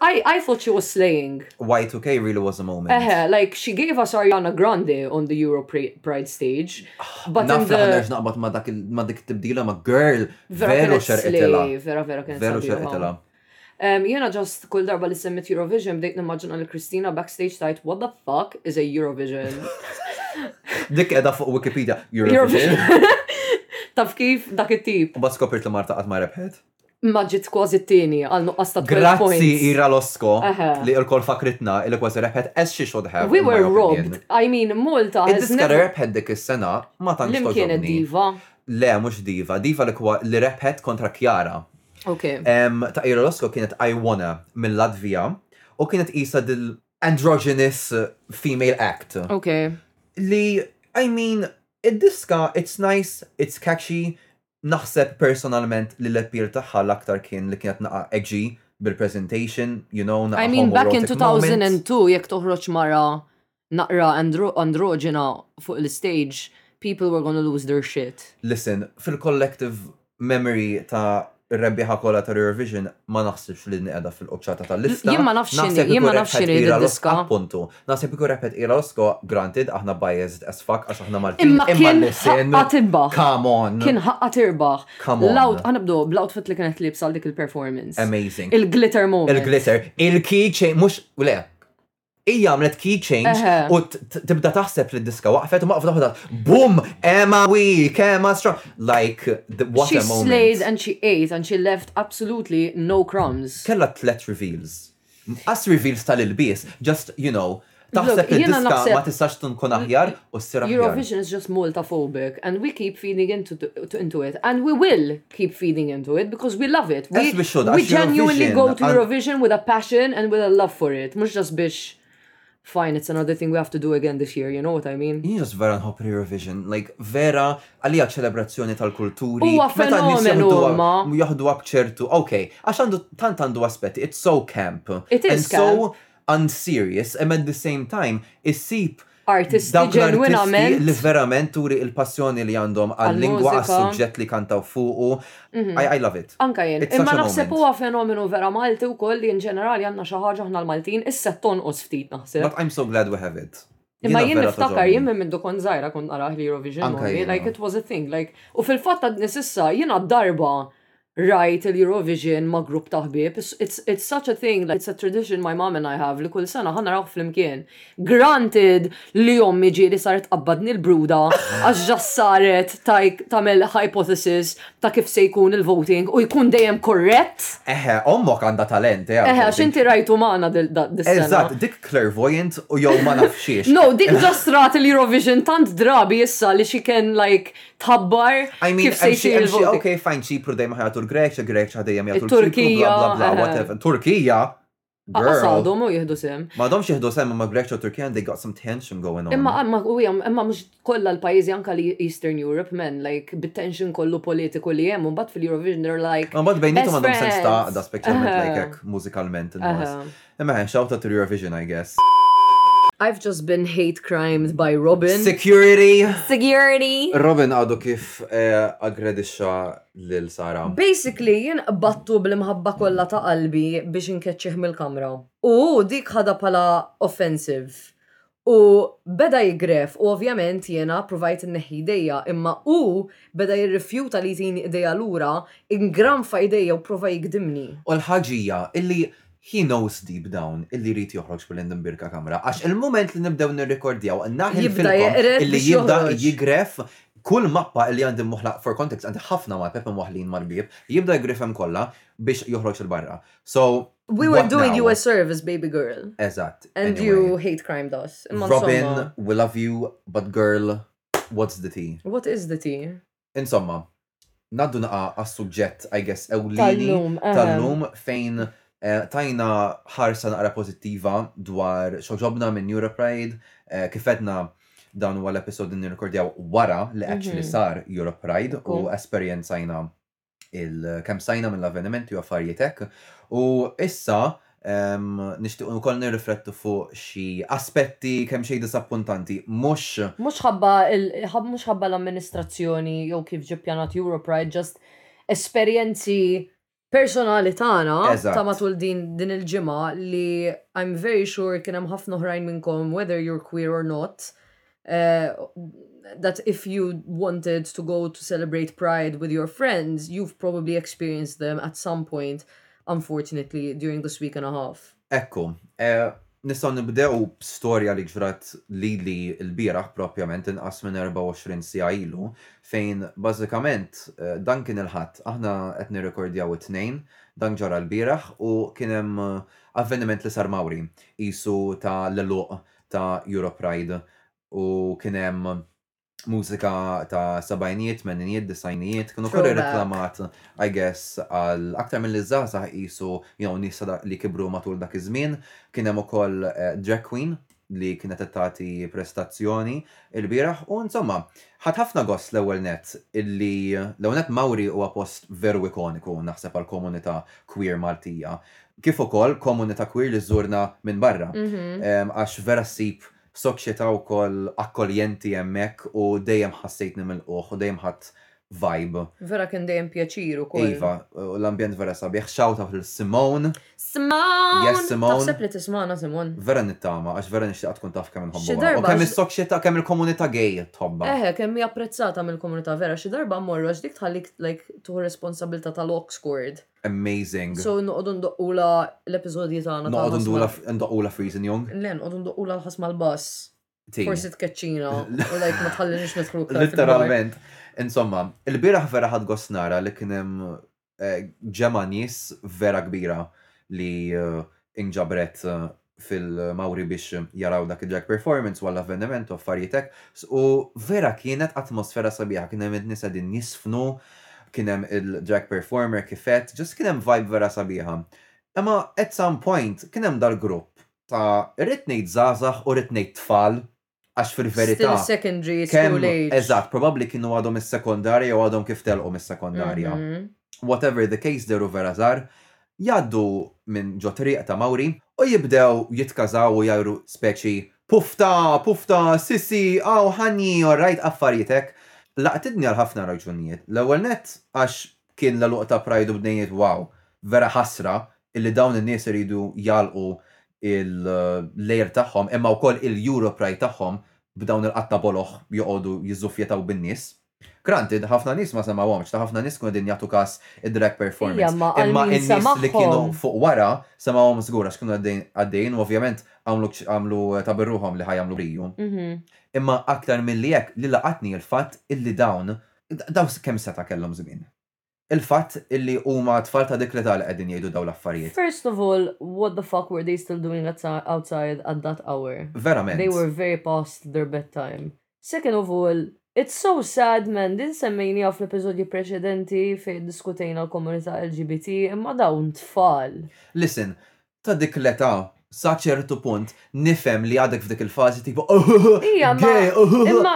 I I thought she was slaying. Y2K really was a moment. Eħe, like she gave us Ariana Grande on the Euro Pri- Pride stage. But in Naf li the ħanerġ naqbad ma dak il- ma dik tibdila ma girl vera veru kienet xerqitela. slay, vera vera kienet Veru sabiħa. xerqitela. Um, Jena ġast kull darba li semmit Eurovision bdejt nimmaġina li Kristina backstage tajt What the fuck is a Eurovision? Dik qiegħda fuq Wikipedia. Eurovision. Eurovision. Taf kif dak it-tip. U bat skopirt li Marta qatt ma rebħet. Ma ġiet kważi t-tieni għal nuqqas ta' 12 points. Grazzi Ira Losco li lkoll fakritna li kważi rebħet as she should have. We were robbed. I mean Malta has never. Id-diska li rebħet dik is-sena ma tantx togħġobni. Li mkienet Diva? Le mhux Diva, Diva li rebħet kontra Chiara. Ok. Ta' Ira Losco kienet I Wanna mil-Latvija u kienet qisha dil. Androgynous female act. Ok. Li I mean id-diska it's nice, it's catchy, Naħseb personalment li l-appeal tagħha l-aktar kien li kienet naqgħa edgy bil-presentation, you know, naqgħa homoerotic moment. I mean back in 2002 jekk toħroġ mara naqra androġena fuq l-istage, people were gonna lose their shit. Listen, fil-collective memory ta' r-rebbieħa kollha tal-Eurovision ma naħsibx li din qiegħda fil-quċċata tal-lista. Jien ma nafx x'inhi, jien ma nafx x'inhi din id-diska. Naħseb ikun rebħet Ira Osko, granted aħna biased as fuck għax aħna Maltin Imma imma kien l-isem. ħaqqa tirbaħ. Come on. Kien ħaqqa tirbaħ. Come on. L-out, ħa nibdu bl-outfit li kienet libsa għal dik il-performance. Amazing. Il-glitter moment. Il-glitter, il-key change, mux, le, ija għamlet key change Eħe. u t- t- tibda taħseb li d-diska waqfet u maqfda ħodat, boom, Emma weak, Emma strong. Like, the, what She a moment. slayed and she ate and she left absolutely no crumbs. Kella tlet reveals. As reveals tal-ilbies, just, you know, Taħseb li diska ma tistax tkun aħjar u ssir aħjar. Eurovision is just Malta phobic and we keep feeding into, into it and we will keep feeding into it because we love it. We, we genuinely go to Eurovision with a passion and with a love for it, mhux just biex Fine, it's another thing we have to do again this year, you know what I mean? Jien just vera nħobb Eurovision, like vera għalija ċelebrazzjoni tal-kulturi. Huwa fenomenu huma. Jaħdu ċertu, ok, għax għandu tant għandu aspetti, it's so camp. It is camp. And so unserious, and at the same time, issib artisti ġenwinament. Li verament turi il-passjoni li għandhom għal-lingwa, għal-sujġet li kantaw fuqu, Mhm. I, I love it. Anka jien. It's Imma such a naħseb moment. huwa fenomenu vera Malti wkoll li in ġenerali għandna xi ħaġa aħna l-Maltin issa qed tonqos ftit naħseb. But I'm so glad we have it. Imma Jiena jien vera niftakar toġobni. jien minn mindu kont żgħira kont narah li Eurovision Anka Malti, jiena. like it was a thing, like u fil-fatt għadni sissa jiena darba rajt il-Eurovision ma' grupp ta' ħbieb, it's, it's, it's such a thing, like it's a tradition my mom and I have li kull sena ħa narawh flimkien. Granted li ommi ġieli saret tqabbadni l-bruda għax ġas saret tagħmel hypothesis ta' kif se jkun il-voting u jkun dejjem korrett. Eħe, ommok għandha talent, eh. Eħe, għax inti rajtu magħna dis-sena. Eżatt, dik clairvoyant u jew ma nafx xiex. No, dik ġast rat l-Eurovision tant drabi issa li she can like tħabbar kif se jsir il-voting. Ok, fajn ċipru dejjem ħajatu l-Greċja, Greċja dejjem jagħtu l-Turkija, bla bla bla, whatever. Turkija? Girl. Għadhom u jihdu sem. Ma għadhomx jihdu sem imma Greċja u Turkija they got some tension going on. Imma imma u hija imma mhux kollha l-pajjiżi anke li Eastern Europe men like bit-tension kollu politiku li hemm u mbagħad fil-Eurovision they're like. U mbagħad bejnietom għandhom sens ta' għaqda speċjalment like hekk mużikalment in-nies. Imma hekk xawta to Eurovision I guess. I've just been hate crimed by Robin. Security! Security! Robin għadu kif aggredixxa lil Sara. Basically jien qbadtu bl-imħabba kollha ta' qalbi biex inkeċċih mill-kamra. U hu dik ħadha bħala offensive. U beda jiggref u ovvjament jiena ppruvajt inneħħi idejja imma hu beda jirrifjuta li jtini idejha lura, ingranfa idejja u pprova jigdimni. U l-ħaġija illi He knows deep down illi jrid joħroġ billi nimbirka kamra għax il-mument li nibdew nirrikordjaw naħilfilkom illi jibda jigref kull mappa illi għandi moħla for context għandi ħafna mapp hemm waħlin mal-bieb jibda jgrifhem kollha biex joħroġ il barra. So We were doing now? you a service, baby girl. Eżatt. And anyway. you hate crime does. Robin, we love you, but girl, what's the tea? What is the tea? Insomma, ngħaddu naqa' għas-suġġett I guess ewlieni tal-lum fejn eh, tajna ħarsa naqra pożittiva dwar xoġobna minn Europride, eh, kif edna dan huwa l-episod li nirrikordjaw wara li mhm. actually sar Europride u esperjenzajna il-kem sajna mill-avvenimenti u affarijiet hekk. U issa Nixtiequ wkoll nirriflettu fuq xi aspetti kemm xejn disappuntanti, mhux. Mhux ħabba mhux ħabba l-amministrazzjoni jew kif ġie ppjanat Europride, just esperjenzi personali tagħna ta' matul din din il-ġimgħa li I'm very sure kien hemm ħafna oħrajn minnkom whether you're queer or not uh, that if you wanted to go to celebrate Pride with your friends, you've probably experienced them at some point, unfortunately, during this week and a half. Ekku, eh, nistaw nibdew b'storja li ġrat li li l-biraħ propjament inqas minn 24 sija ilu, fejn bażikament eh, dan kien il-ħadd, aħna qed nirrekordjaw it-tnejn, dan ġara l-biraħ u kien hemm eh, avveniment li sar Mawri, isu ta' l-eluq ta' Europride u kien hemm mużika ta' sabajnijiet, tmeninijiet, disajnijiet, kienu kollu reklamat, I guess, għal aktar mill żgħażagħ qisu jew nies li kibru matul dak iż-żmien. Kien hemm ukoll eh, drag queen li kienet qed tagħti prestazzjoni il-bieraħ u insomma, ħadd ħafna gost l-ewwel nett illi l-ewwel nett Mawri huwa post veru ikoniku naħseb għall-komunità queer Maltija. kif ukoll komunità queer li żżurna minn barra, għax vera ssib soċjetà wkoll akkoljenti hemmhekk u dejjem ħassejtni milqugħ u dejjem ħadt vibe. Vera kien dejjem pjaċir ukoll. Iva, u l-ambjent vera sabiħ. Shout out lil Simone! Simone! Yes Simone! Taħseb li tismagħna Simone? Vera nittama, għax vera nixtieqha tkun taf kemm inħobbuha. Xi darba. U kemm is-soċjetà, kemm il-komunità gay tħobbha. Eħe, kemm hi apprezzata mill-komunità vera. Xi darba mmorru għax dik tħallik like tieħu responsabilità tal-aux cord. Amazing. So noqogħdu ndoqqula l-episodji tagħna. Noqogħdu ndula ndoqqula Freezing Young. Le, noqogħdu ndoqqula l-ħas mal-bass. Forsi tkeċċina u lajk ma tħallinix nidħlu Literalment. Insomma, il-biraħ vera ħad gosnara li kien hemm eh, ġemgħa nies vera kbira li eh, inġabret eh, fil-Mawri biex jaraw dak id-drag performance u għall-avveniment u affarijiet hekk u vera kienet atmosfera sabiħa, kien hemm in-nies qegħdin jiżfnu, kien hemm il-drag performer kif għedt, just kien hemm vibe vera sabiħa. Imma at some point kien hemm dal-grupp ta' irrid ngħid żgħażagħ u rrid ngħid tfal Għax fil-verità. Still secondary, school age. Eżatt, probabbli kienu għadhom is-sekondarja jew għadhom kif telqu mis-sekondarja. Whatever the case dehru vera żgħar, jgħaddu minn ġo triq ta' Mawri u jibdew jitkażaw u jgħajru speċi pufta, pufta, sissi, aw, ħanni, orrajt, affarijiet hekk. Laqtitni għal ħafna raġunijiet. L-ewwel nett għax Kien l-għeluq ta' Pride u bdejniet wow. Vera ħasra illi dawn in-nies iridu jagħlqu l-għir tagħhom imma wkoll il-Europride tagħhom b'dawn il-qatta boloh joqogħdu jiżżuffjetaw bin-nies. Granted, ħafna nies ma semgħuhomx, ta' ħafna nies kienu qegħdin jagħtu każ id-drag performance, imma in-nies li kienu fuq wara semgħuhom żgur għax kienu għaddejjin u ovvjament għamlu ta' birruħhom li ħa jagħmlu b'riju. Imma aktar milli hekk li laqatni l-fatt illi dawn Dawn kemm setgħa kellhom żmien? Il-fatt illi huma tfal ta' dik l-età li qegħdin jgħidu dawn l-affarijiet. First of all, what the fuck were they still doing outside at that hour? Verament. They were very past their bed time. Second of all, it's so sad man, din semmejnieha fl-episodji preċedenti fejn iddiskutejna l-komunità LGBT, imma dawn tfal! Listen, ta' dik l-età, sa ċertu punt, nifhem li għadek f'dik il-fażi tipo Ija, imma, imma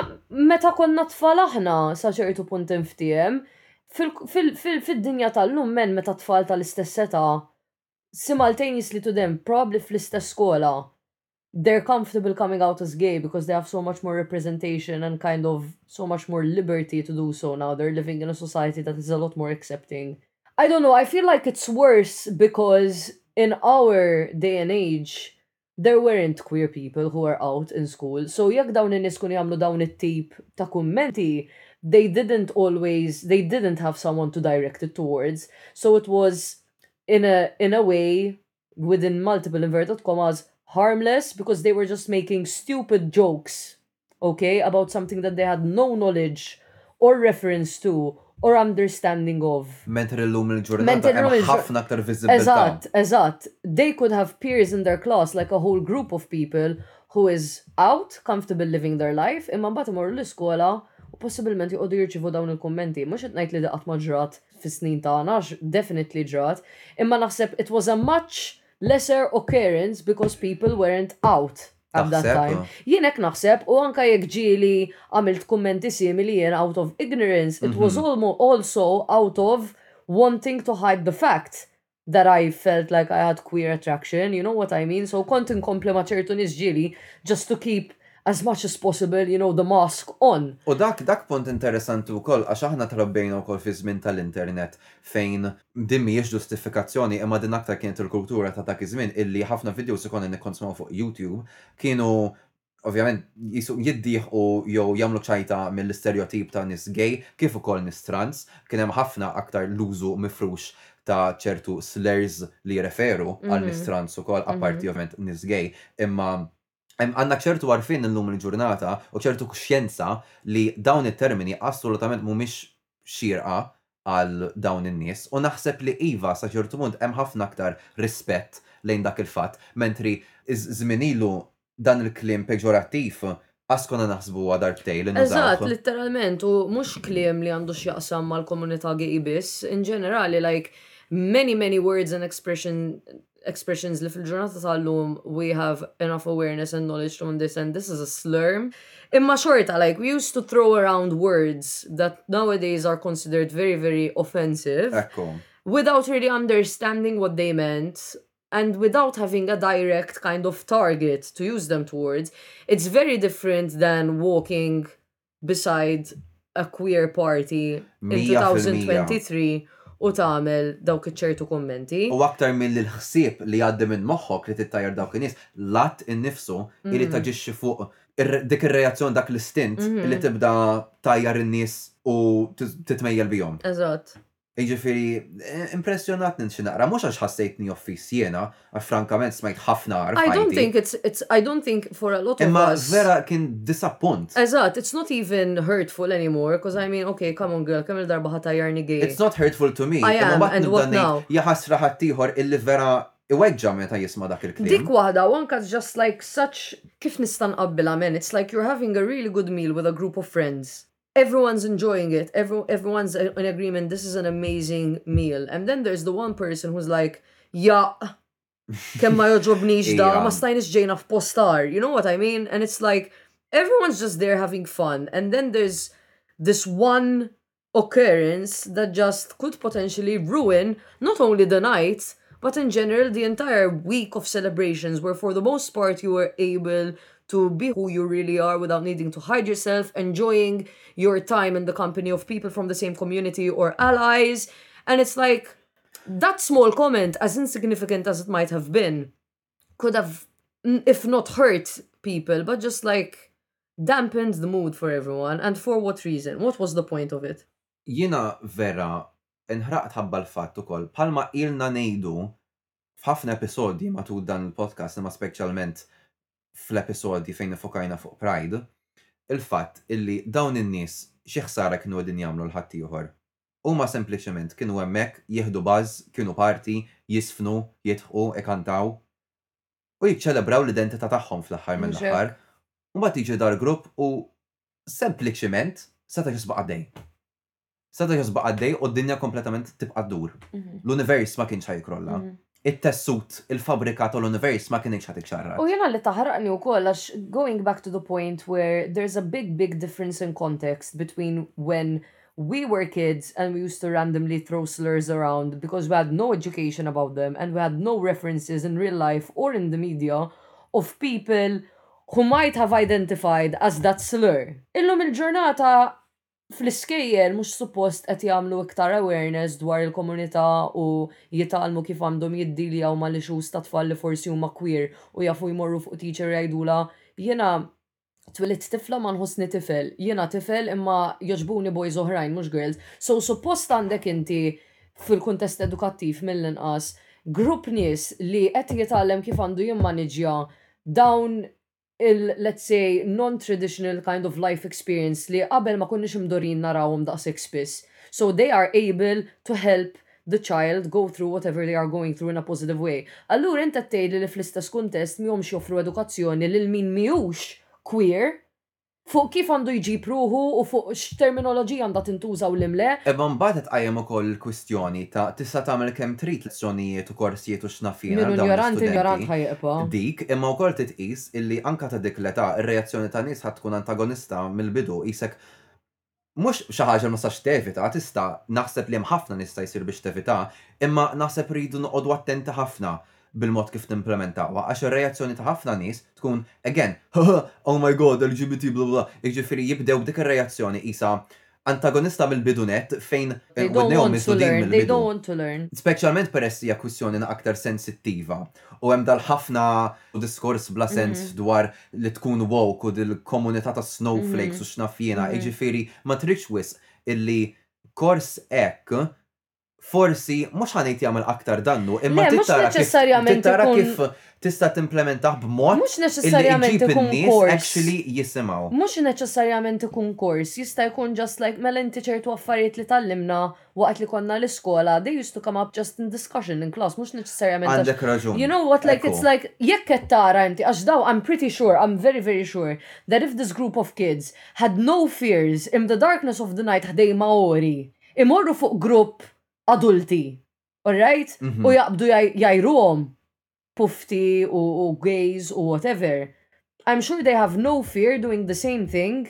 meta konna tfal aħna, sa ċertu punt inftiehem, fid-dinja tal-lum men meta t-tfal tal-istess età, simultaneously to them, probabbli fl-istess skola, they're comfortable coming out as gay because they have so much more representation and kind of so much more liberty to do so now they're living in a society that is a lot more accepting I don't know I feel like it's worse because in our day and age there weren't queer people who were out in school so jekk dawn in-nies kun jagħmlu dawn it-tip ta' kummenti they didn't always they didn't have someone to direct it towards so it was in a in a way within multiple inverted commas harmless because they were just making stupid jokes okay about something that they had no knowledge or reference to or understanding of. Mental illum il-ġurnata hemm ħafna They could have peers in their class, like a whole group of people who is out, comfortable living their life, In am l-iskola possibilment joqogħdu jirċivu dawn il-kummenti, mux qed ngħid li daqat ma ġrat fis-snin tagħna għax definitely ġrat, imma naħseb it was a much lesser occurrence because people weren't out at that Taħseb, time. oh. Jien hekk naħseb u anke jekk ġieli għamilt kummenti simili jien out of ignorance, it was Mhm. almo- also out of wanting to hide the fact. that I felt like I had queer attraction, you know what I mean, so kont inkompli ma' ċertu nies ġieli just to keep as much as possible, you know, the mask on. U dak, dak punt interessanti wkoll għax aħna trabbejna wkoll fi żmien tal-internet fejn din mhijiex ġustifikazzjoni imma din aktar kienet il-kultura ta' dak iż-żmien illi ħafna videos li konna nikkonsmaw fuq YouTube kienu ovvjament jiddieħqu jew jagħmlu ċajta mill-isterjotip ta' nies gay kif ukoll nies trans. Kien hemm ħafna aktar l-użu mifrux ta' ċertu slurs li jirreferu għal nies trans ukoll, apparti ovvjament nies gay. Imma għandna ċertu għarfien illum il-ġurnata u ċertu kuxjenza li dawn it-termini assolutament mhumiex xierqa għal dawn in-nies u naħseb li iva sa ċertu punt hemm ħafna aktar rispett lejn dak il-fatt, mentri żmien ilu dan il-kliem peġorattiv qas konna naħsbuha darbtejn li nużawh. Eżatt, litteralment, u mhux kliem li għandu x'jaqsam mal-komunità gay biss, in ġenerali like many many words and expressions li fil-ġurnata tal-lum we have enough awareness and knowledge to understand this is a slur. Imma xorta like we used to throw around words that nowadays are considered very very offensive without really understanding what they meant and without having a direct kind of target to use them towards, it's very different than walking beside a queer party in 2023 u tagħmel dawk iċ-ċertu kummenti. U aktar milli l-ħsieb li jgħaddi minn moħħok li tittajjar dawk in-nies, l-att innifsu irid mm. taġixxi fuq dik ir-reazzjoni dak l-istint mm-hmm. li tibda tajjar in-nies u titmejjel bihom. Eżatt. Jiġifieri, impressjonatni int xi naqra, mhux għax ħassejtni offiż jiena, għax frankament smajt ħafna agħar f'ħajti. I don't think it's, it's, I don't think for a lot of us. Imma vera kien disappunt. Eżatt, it's not even hurtful anymore, 'cause I mean, okay, come on girl, kemm-il darba ħa tgħajjarni gay? It's not hurtful to me, imma mbagħad nibda ngħid, jaħasra ħaddieħor illi vera iweġġa' meta jisma' dak il-kliem. Dik waħda, u anke just like such, kif nista' nqabbilha m'en, it's like you're having a really good meal with a group of friends, everyone's enjoying it. Every, everyone's in agreement. This is an amazing meal. And then there's the one person who's like, yeah, can my I'm da, ما Jane of postar." You know what I mean? And it's like, everyone's just there having fun. And then there's this one occurrence that just could potentially ruin not only the night, but in general, the entire week of celebrations, where for the most part you were able to be who you really are without needing to hide yourself, enjoying your time in the company of people from the same community or allies. And it's like that small comment, as insignificant as it might have been, could have, if not hurt people, but just like dampened the mood for everyone. And for what reason? What was the point of it? Jina vera, inħraqt ħabba l-fatt ukoll, palma ilna nejdu F'ħafna episodji matul dan il-podcast imma speċjalment fl-episodji fejn iffokajna fuq Pride, il-fatt illi dawn in-nies xi ħsara kienu qegħdin jagħmlu 'l ħaddieħor? Huma sempliċement kienu hemmhekk jieħdu buzz, kienu party, jiżfnu, jidħqu, ikantaw. U jiċċelebraw l-identità tagħhom fl-aħħar mill-aħħar. U mbagħad jiġi dar grupp u sempliċement seta' jisbaq għaddej. Seta' josbaq għaddej u d-dinja kompletament tibqa' ddur. L-univers ma kienx ħa jikkrolla. It-tessut, il-fabbrika tal-univers ma kinitx ħa tiċċarrat. U jiena li taħraqni wkoll għax going back to the point where there's a big big difference in context between when we were kids and we used to randomly throw slurs around because we had no education about them and we had no references in real life or in the media of people who might have identified as that slur. Illum il-ġurnata fl-iskejjel mhux suppost qed jagħmlu iktar awareness dwar il-komunità u jitgħallmu kif għandhom jiddealjaw mal-issues ta' tfal li forsi huma queer u jafu jmorru fuq teacher jgħidulha jiena twilidt tifla ma nħossni tifel, jiena tifel imma jogħġbuni boys oħrajn mhux girls. So suppost għandek inti fil-kuntest edukattiv mill-inqas grupp nies li qed jitgħallem kif għandu jimmaniġġja dawn il, let's say, non-traditional kind of life experience li qabel ma konniex imdorrin narawhom daqshekk spiss. So they are able to help the child go through whatever they are going through in a positive way. Allura int qed tgħidli li fl-istess kuntest m'humx joffru edukazzjoni lil min mhijiex queer? fuq kif għandu jġib ruħu u fuq x'terminoloġija għandha tintuża u liem le. Imma mbagħad qed tqajjem ukoll il-kwistjoni ta' tista' tagħmel kemm trid lezzjonijiet u korsijiet u x'naf jien għal dawn l-istudenti, dik, imma wkoll titqies illi anke ta' dik l-età, ir-reazzjoni ta' nies ħa tkun antagonista mill-bidu, qisek, mhux xi ħaġa li ma tistax tevita, tista', naħseb li hemm ħafna li jista' jsir biex tevitha, imma naħseb rridu noqogħdu attenti ħafna bil-mod kif nimplimentawha għax ir-reazzjoni ta' ħafna nies tkun again haha oh my God LGBT bla bla jiġifieri jibdew b'dik ir-reazzjoni qisha antagonista mill-bidu nett fejn widnejhom misdudin mill-bidu speċjalment peress li hija kwistjoni aktar sensittiva. U hemm dal-ħafna diskors bla sens dwar li tkun woke u dil-komunità ta' snowflakes u x'naf jiena, jiġifieri ma tridx wisq illi kors hekk forsi mhux ħa ngħid jagħmel aktar dannu imma trid tara kif trid tara kif tista' timplimentah b'mod illi jġib in-nies actually jisimgħu. Mhux neċessarjament ikun kors, jista' jkun just like mela inti ċertu affarijiet li tgħallimna Waqt li konna l-iskola, they used to come up just in discussion in class, mhux neċessarjament għax. Għandek raġun. You know what, like it's like, jekk qed tara inti, għax dawn, I'm pretty sure, I'm very very sure, that if this group of kids had no fears im the darkness of the night ħdejn Maori, imorru fuq grupp adulti, all right? U jaqbdu jgħajruhom pufti u gays u whatever. I'm sure they have no fear doing the same thing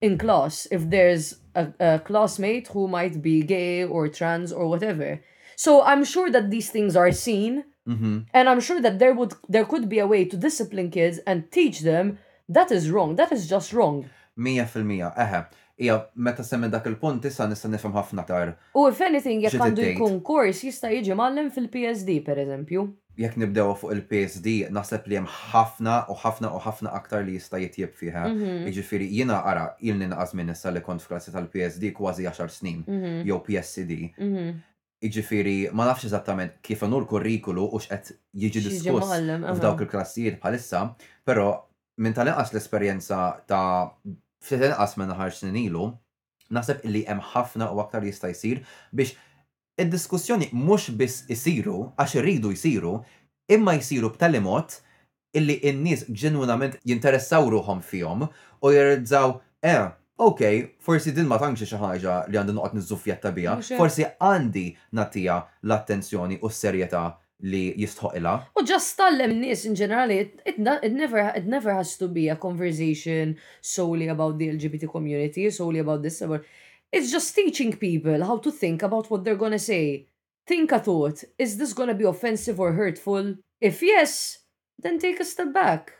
in class if there's a, a classmate who might be gay or trans or whatever. So I'm sure that these things are seen, mm -hmm. and I'm sure that there would there could be a way to discipline kids and teach them that is wrong. That is just wrong. Mia fil-mija, eħe. ija meta semmen dak il-punt issa nista' nifhem ħafna tar. U if anything jekk għandu jkun kors jista' jiġi mgħallem fil-PSD pereżempju. Jekk nibdewha fuq il-PSD naħseb li hemm ħafna u ħafna u ħafna aktar li jista' jitjieb fiha. Jiġifieri jiena ara ilni inqas żmien issa li kont f'klassi tal-PSD kważi għaxar snin jew PSCD. Jiġifieri ma nafx eżattament kif inhu l-kurrikulu u x'qed jiġi diskuss f'dawk il-klassijiet bħalissa, però minn tal-inqas l-esperjenza ta' ftit inqas minn għaxar snin ilu, Naħseb illi hemm ħafna u aktar li jista' jsir biex id-diskussjoni mhux biss isiru, għax iridu jsiru, imma jsiru b'tali mod illi n-nies ġenwinament jinteressaw ruħhom fihom u jirrealizzaw, eh, ok, forsi din ma tantx hi xi ħaġa li għandi noqgħod niżżuffjetta biha, forsi għandi nagħtiha l-attenzjoni u s-serjetà li jistħoqila. U just tallem n-nies in ġenerali, it, it, never, it never has to be a conversation solely about the LGBT community, solely about this. it's just teaching people how to think about what they're gonna say. Think a thought, is this gonna be offensive or hurtful? If yes, then take a step back.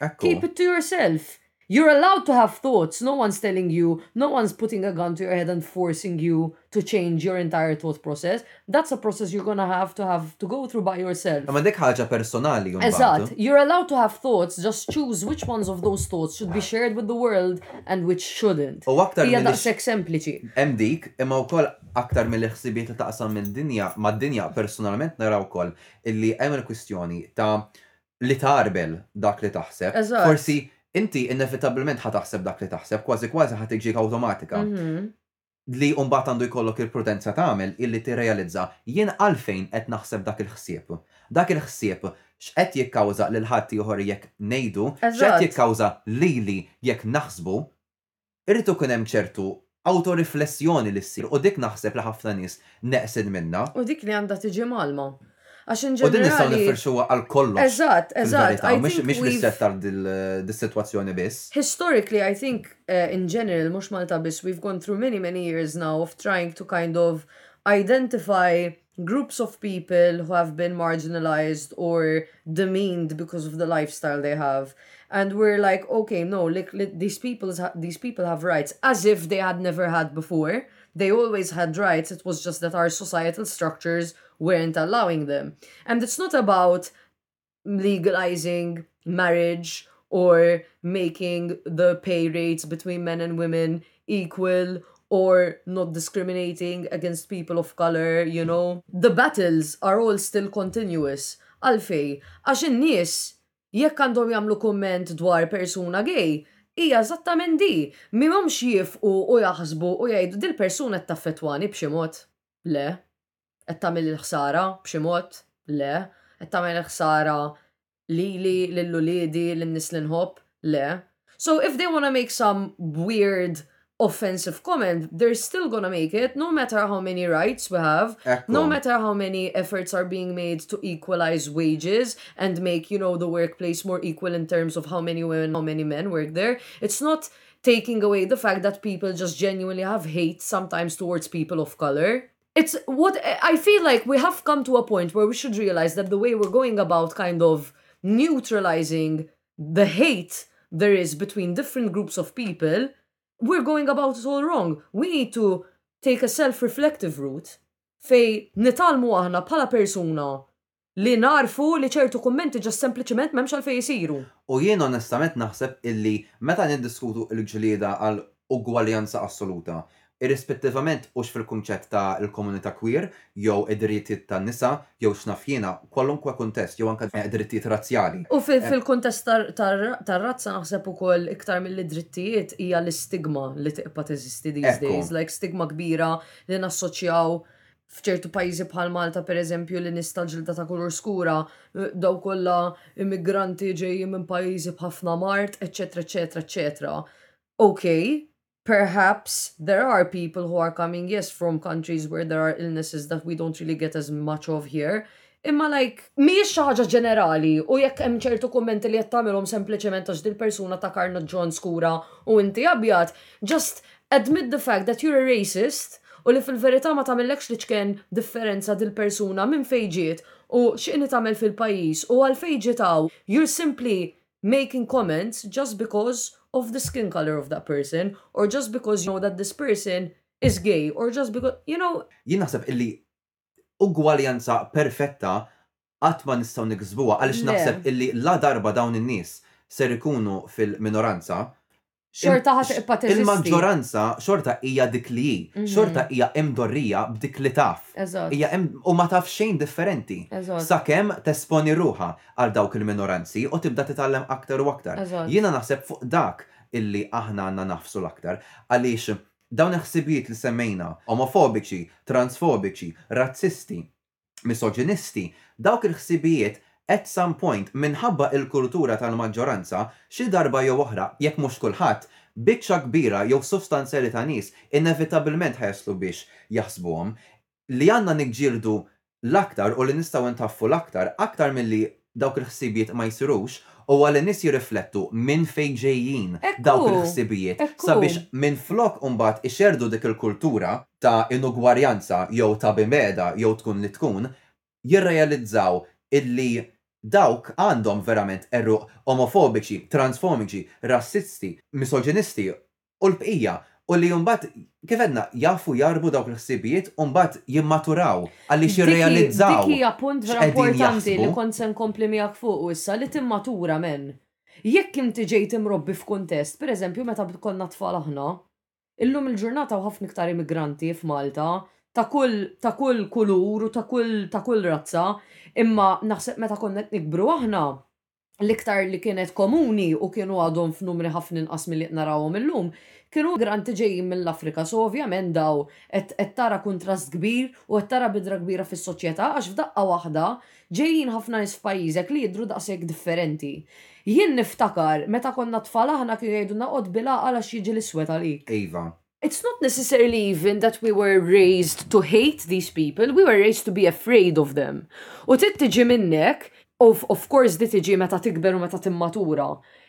Ekku. Keep it to yourself. You're allowed to have thoughts. No one's telling you, no one's putting a gun to your head and forcing you to change your entire thought process. That's a process you're gonna have to have to go through by yourself. Ma dek ħaġa personali. Eżatt, you're allowed to have thoughts, just choose which ones of those thoughts should be shared with the world and which shouldn't. U aktar sempliċi. Hemm dik, imma wkoll aktar mill-ħsibiet taqsam mid-dinja, mad-dinja personalment naraw wkoll illi hemm il-kwistjoni ta' li tgħarbel dak li taħseb. Eżatt. Forsi inti inevitabbilment ħa taħseb dak li taħseb, kważi kważi ħa tiġik awtomatika. Li mbagħad għandu jkollok il-prudenza tagħmel illi tirrealizza jien għalfejn qed naħseb dak il-ħsieb. Dak il-ħsieb x'qed jikkawża lil ħaddieħor jekk ngħidu, x'qed jikkawża lili jekk naħsbu, Irid ikun hemm ċertu awtoriflessjoni li ssir u dik naħseb li ħafna nies neqsin minnha. U dik li għandha tiġi mgħallma. Għax in ġenerali. U din nistgħu nifirxuha għal kollox. Eżatt, eżatt. Mhix ristretta għal dis-sitwazzjoni biss. Historically I think in general, mhux Malta biss, we've gone through many many years now of trying to kind of identify groups of people who have been marginalized or demeaned because of the lifestyle they have and we're like okay no like, these ha these people have rights as if they had never had before They always had rights, it was just that our societal structures weren't allowing them. And it's not about legalizing marriage or making the pay rates between men and women equal or not discriminating against people of colour, you know, the battles are all still continuous. Għalfejn? Għax in-nies jekk għandhom jagħmlu kumment dwar persuna gay, hija eżattament di. M'humx jiefqu u jaħsbu u jgħidu dil-persuna qed taffettwani b'xi mod. Le. Qed tagħmel il-ħsara b'xi mod. Le. Qed tagħmel il-ħsara lili, lill-uliedi, lin-nies l Le. So if they wanna make some weird offensive comment, they're still gonna make it, no matter how many rights we have, Echo. no matter how many efforts are being made to equalize wages and make, you know, the workplace more equal in terms of how many women, how many men work there. It's not taking away the fact that people just genuinely have hate sometimes towards people of color. It's what I feel like we have come to a point where we should realize that the way we're going about kind of neutralizing the hate there is between different groups of people we're going about it all wrong. We need to take a self-reflective route fej nitalmu aħna bħala persuna li nagħrfu li ċertu kummenti ġa sempliċement m'hemmx għalfejn isiru. U jien onestament naħseb illi meta niddiskutu l-ġlieda għal ugwaljanza assoluta, irrispettivament hux fil-kunċett ta' l-komunità queer jew id-drittijiet tan-nisa jew x'naf jiena, kwalunkwe kuntest, jew anke drittijiet razzjali. U fil-kuntest tar-razza naħseb ukoll iktar milli drittijiet hija l-istigma li tibqa' teżisti these days, like stigma kbira li nassoċjaw f'ċertu pajjiżi bħal Malta pereżempju li nies tal-ġilda ta' kulur skura dawn kollha immigranti ġejjin minn pajjiżi b'ħafna mard eċċetera eċċetera eċċetera ok perhaps there are people who are coming yes from countries where there are illnesses that we don't really get as much of here Imma like, mhijiex xi ħaġa ġenerali u jekk hemm ċertu kummenti li qed tagħmilhom sempliċement għax dil-persuna ta' karna ġon skura u inti abjad, just admit the fact that you're a racist u li fil-verità ma tagħmillekx l-iċken differenza dil-persuna minn fejn ġiet u x'inhi tagħmel fil-pajjiż u għalfejn ġiet hawn, you're simply making comments just because of the skin colour of that person or just because you know that this person is gay or just because, you know. Jien naħseb illi ugwaljanza perfetta qatt ma nistgħu niksbuha għaliex naħseb illi la darba dawn in-nies ser ikunu fil-minoranza, Xorta ħa tibqa' teżisti. il-maġġoranza xorta hija dik li hi. Xorta hija imdorrija b'dik li taf. Eżatt. Hija im, u ma taf xejn differenti. Eżatt. Sakemm tesponi ruħha għal dawk il-minoranzi u tibda titgħallem aktar u aktar. Eżatt. Jiena naħseb fuq dak illi aħna għandna nagħfsu l-aktar għaliex Dawn il-ħsibijiet li semmejna, omofobiċi, transfobiċi, razzisti, misoġinisti, dawk il-ħsibijiet at some point, minħabba il-kultura tal-maġġoranza, xi darba jew oħra, jekk mhux kulħadd, biċċa kbira jew sostanzjali ta' nies, inevitabilment ħa jaslu biex jaħsbuhom. li għandna niġġieldu l-aktar u li nistgħu ntaffu l-aktar, aktar milli dawk il-ħsibijiet ma jsirux, huwa li nies jirriflettu minn fejn ġejjin dawk il-ħsibijiet sabiex minflok imbagħad ixerrdu dik il-kultura ta' inugwarjanza jew ta' bimgħeda jew tkun li tkun, jirrealizzaw illi dawk għandhom verament għeruq omofobiċi, transfomiċi, rassisti, misoġinisti u l-bqija, u li mbagħad, kif għedna, jaffu jgħarrbu dawk il-ħsibijiet u mbagħad jimmaturaw għaliex jirrealizzaw x'qegħdin jaħsbu. Dik hija punt vera importanti li kont se nkompli miegħek fuqu issa, li timmatura, amen. Jekk inti ġejt imrobbi f'kuntest, per eżempju, meta konna tfal aħna, illum il-ġurnata hawn ħafna iktar immigranti f'Malta ta' kull ta' kull kulur u ta' kull ta' kull razza, imma naħseb meta konna qed nikbru aħna, l-iktar li kienet komuni u kienu għadhom f'numri ħafna inqas milli qed narawhom illum, kienu migranti ġejjin mill-Afrika. So ovvjament daw qed qed tara kuntrast kbir u qed tara bidra kbira fis-soċjetà għax f'daqqa waħda ġejjin ħafna nies f'pajjiżek li jidhru daqshekk differenti. Jien niftakar meta konna tfal aħna kienu jgħidulna qgħod bil-għaqal għax jiġi l-iswed għalik. Iva, It's not necessarily even that we were raised to hate these people, we were raised to be afraid of them. U trid tiġi minnek, of, of course di tiġi meta tikber u meta timmatura.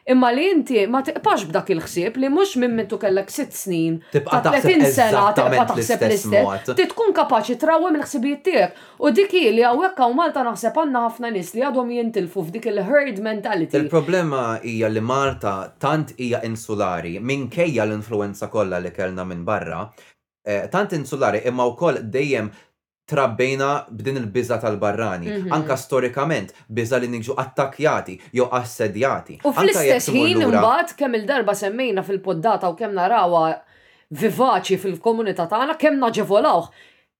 Imma li inti ma tiqpax b'dak il-ħsieb li mhux minn mintu kellek sitt snin ta' 30 sena tibqa' taħseb l-istess. Ti tkun kapaċi trawwem il-ħsibijiet tiegħek U dik hi li hawnhekk hawn Malta naħseb għandna ħafna nies li għadhom jintilfu f'dik il-herd mentality. Il-problema hija li Malta tant hija insulari, minkejja l-influwenza kollha li kellna minn barra, tant insulari imma wkoll dejjem trabbejna b'din il-biża' tal-barrani, anke storikament, biża' li niġu attakkjati jew assedjati. U fl-istess ħin imbagħad, kemm-il darba semmejna fil-poddata u kemm narawha vivaċi fil-komunità tagħna, kemm naġevolawh,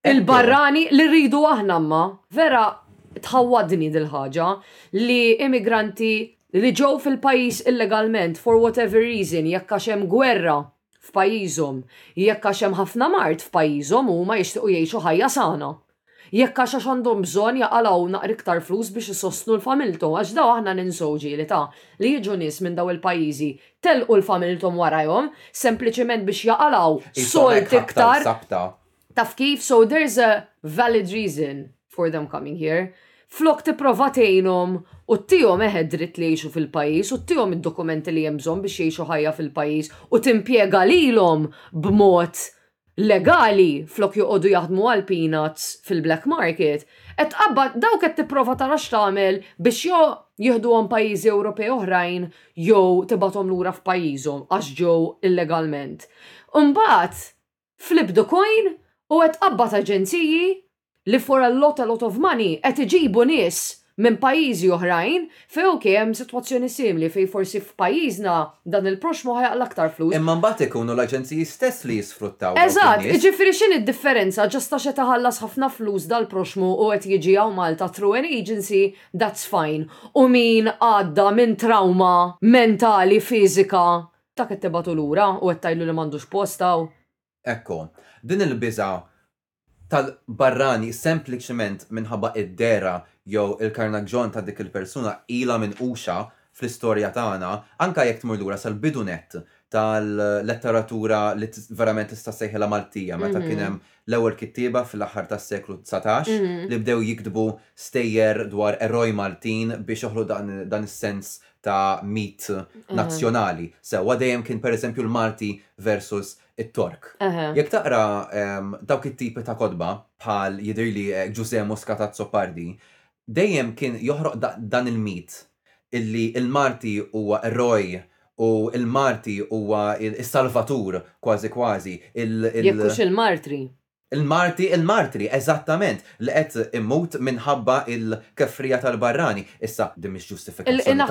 il-barrani li rridu aħna ma. Vera tħawwadni dil-ħaġa li immigranti li ġew fil-pajjiż illegalment for whatever reason jekk għax hemm gwerra f'pajjiżhom, jekk għax hemm ħafna mard f'pajjiżhom u huma jixtiequ jgħixu ħajja sana. Jekk għax għax għandhom bżonn jaqalgħu naqra iktar flus biex isostnu l-familthom għax daw aħna ninsew ġieli ta' li jiġu nies minn daw il-pajjiżi telqu l-familthom warajhom sempliċiment biex jaqalgħu sold iktar. Taf kif? So there's a valid reason for them coming here. Flok tipprova tgħinhom u ttihom eħe dritt li jgħixu fil-pajjiż u ttihom id-dokumenti li hemm bżonn biex jgħixu ħajja fil-pajjiż u timpjega lilhom b'mod legali flok joqogħdu jaħdmu għal peanuts fil-black market, qed tqabbad dawk qed tipprova tara x'tagħmel biex jew jieħduhom pajjiżi Ewropej oħrajn jew tibgħathom lura f'pajjiżhom għax ġew illegalment. Imbagħad FlipTheCoin u qed tqabbad aġenziji li for a lot a lot of money qed iġibu nies minn pajjiżi oħrajn fejn ok hemm sitwazzjoni simili fejn forsi f'pajjiżna dan il-proxxmu ħa jaqla' aktar flus. Imma mbagħad ikunu l-aġenziji stess li jisfruttaw dawk in-nies. Eżatt, jiġifieri x'inhi d-differenza just għax qed iħallas ħafna flus dal-proxxmu u qed jiġi hawn Malta through an agency that's fine u min għadda minn trawma mentali fiżika Dak qed tibgħatu lura u qed tgħidlu li m'għandux post hawn. Ekku, din il-biża' tal-barrani sempliċement minħabba d-dehra jew il-karnaġġjon ta' dik il-persuna ilha minquxa fl-istorja tagħna, anke jekk tmur lura sal-bidu nett tal-letteratura li verament tista' ssejħilha Maltija meta kien hemm l-ewwel kittieba fl-aħħar tas-seklu dsatax li bdew jiktbu stejjer dwar eroj Maltin biex joħloq dan is-sens ta' mit nazzjonali. Sewwa dejjem kien pereżempju l-Malti versus it-Tork. Jekk taqra dawk it-tipi ta' kotba bħal jidhirli Ġużè Muscat Azzopardi, Dejjem kien joħroq dan il-mit illi l-marti huwa eroj u l-marti huwa s-salvatur kważi kważi, Jekk hux il-martri. Il-marti, il-martri, eżattament, li qed imut minħabba l-kefrija tal-barrani. Issa, din mhix ġustifikazzjoni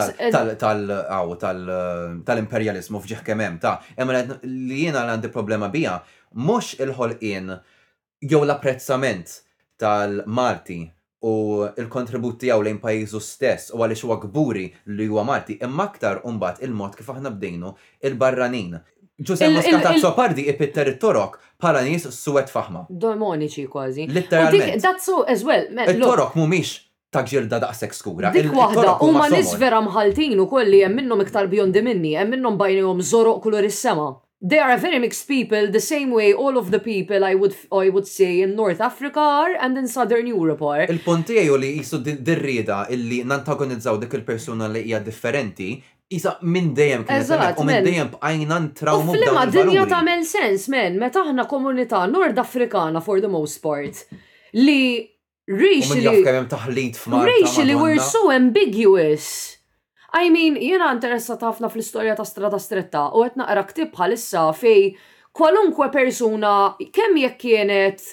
tal-imperjaliżmu f'ġieħ kemm hemm ta', imma li jiena għandi problema biha mhux il-ħolqien jew l-apprezzament tal-Malti u l-kontribut tiegħu lejn pajjiżu stess u għaliex huwa kburi li huwa Malti, imma aktar mbagħad il-mod kif aħna bdejnu l-barranin. Ġużè Muscat Azzopardi ipitter it-Torok bħala nies suwed faħma. Demoniċi kważi. Litteralment. That's so as well. It-Torok mhumiex ta' ġilda daqshekk skura. Dik waħda huma nies vera mħalltin ukoll li hemm minnhom iktar bjondi minni, hemm minnhom bajnejhom żoroq kulur is-sema. They are a very mixed people the same way all of the people I would I would say in North Africa are and in Southern Europe are. Il-punt tiegħi hu li qisu dir-rieda illi nantagonizzaw dik il-persuna li hija differenti, qisha minn dejjem kienet hemmhekk u minn dejjem bqajna ntrawmu b'dawn il-valuri. U f'liema dinja tagħmel sens, man, meta aħna komunità Nord Afrikana for the most part li Racially we're so ambiguous. I mean, jiena interessat ħafna fl-istorja ta' Strada Stretta u qed naqra ktib bħalissa fej kwalunkwe persuna kemm jekk kienet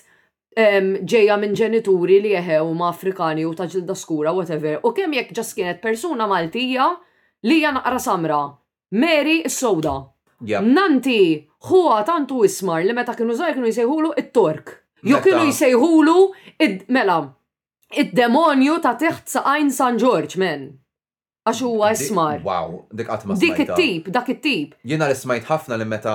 ġejja minn ġenituri li eħe huma Afrikani u ta' ġilda skura whatever u kemm jekk ġas kienet persuna Maltija li hija naqra samra. Mary s-Sewda. Nanti ħuha tant hu ismar li meta kienu żgħar kienu jsejħulu it-Tork. Jew kienu jsejħulu id, mela, id-demonju ta' teħt saqajn San Ġorġ, men. Għax huwa ismar. Wow, dik qatt ma smajtha. Dik it-tip, dak it-tip. Jien għaliex smajt ħafna li meta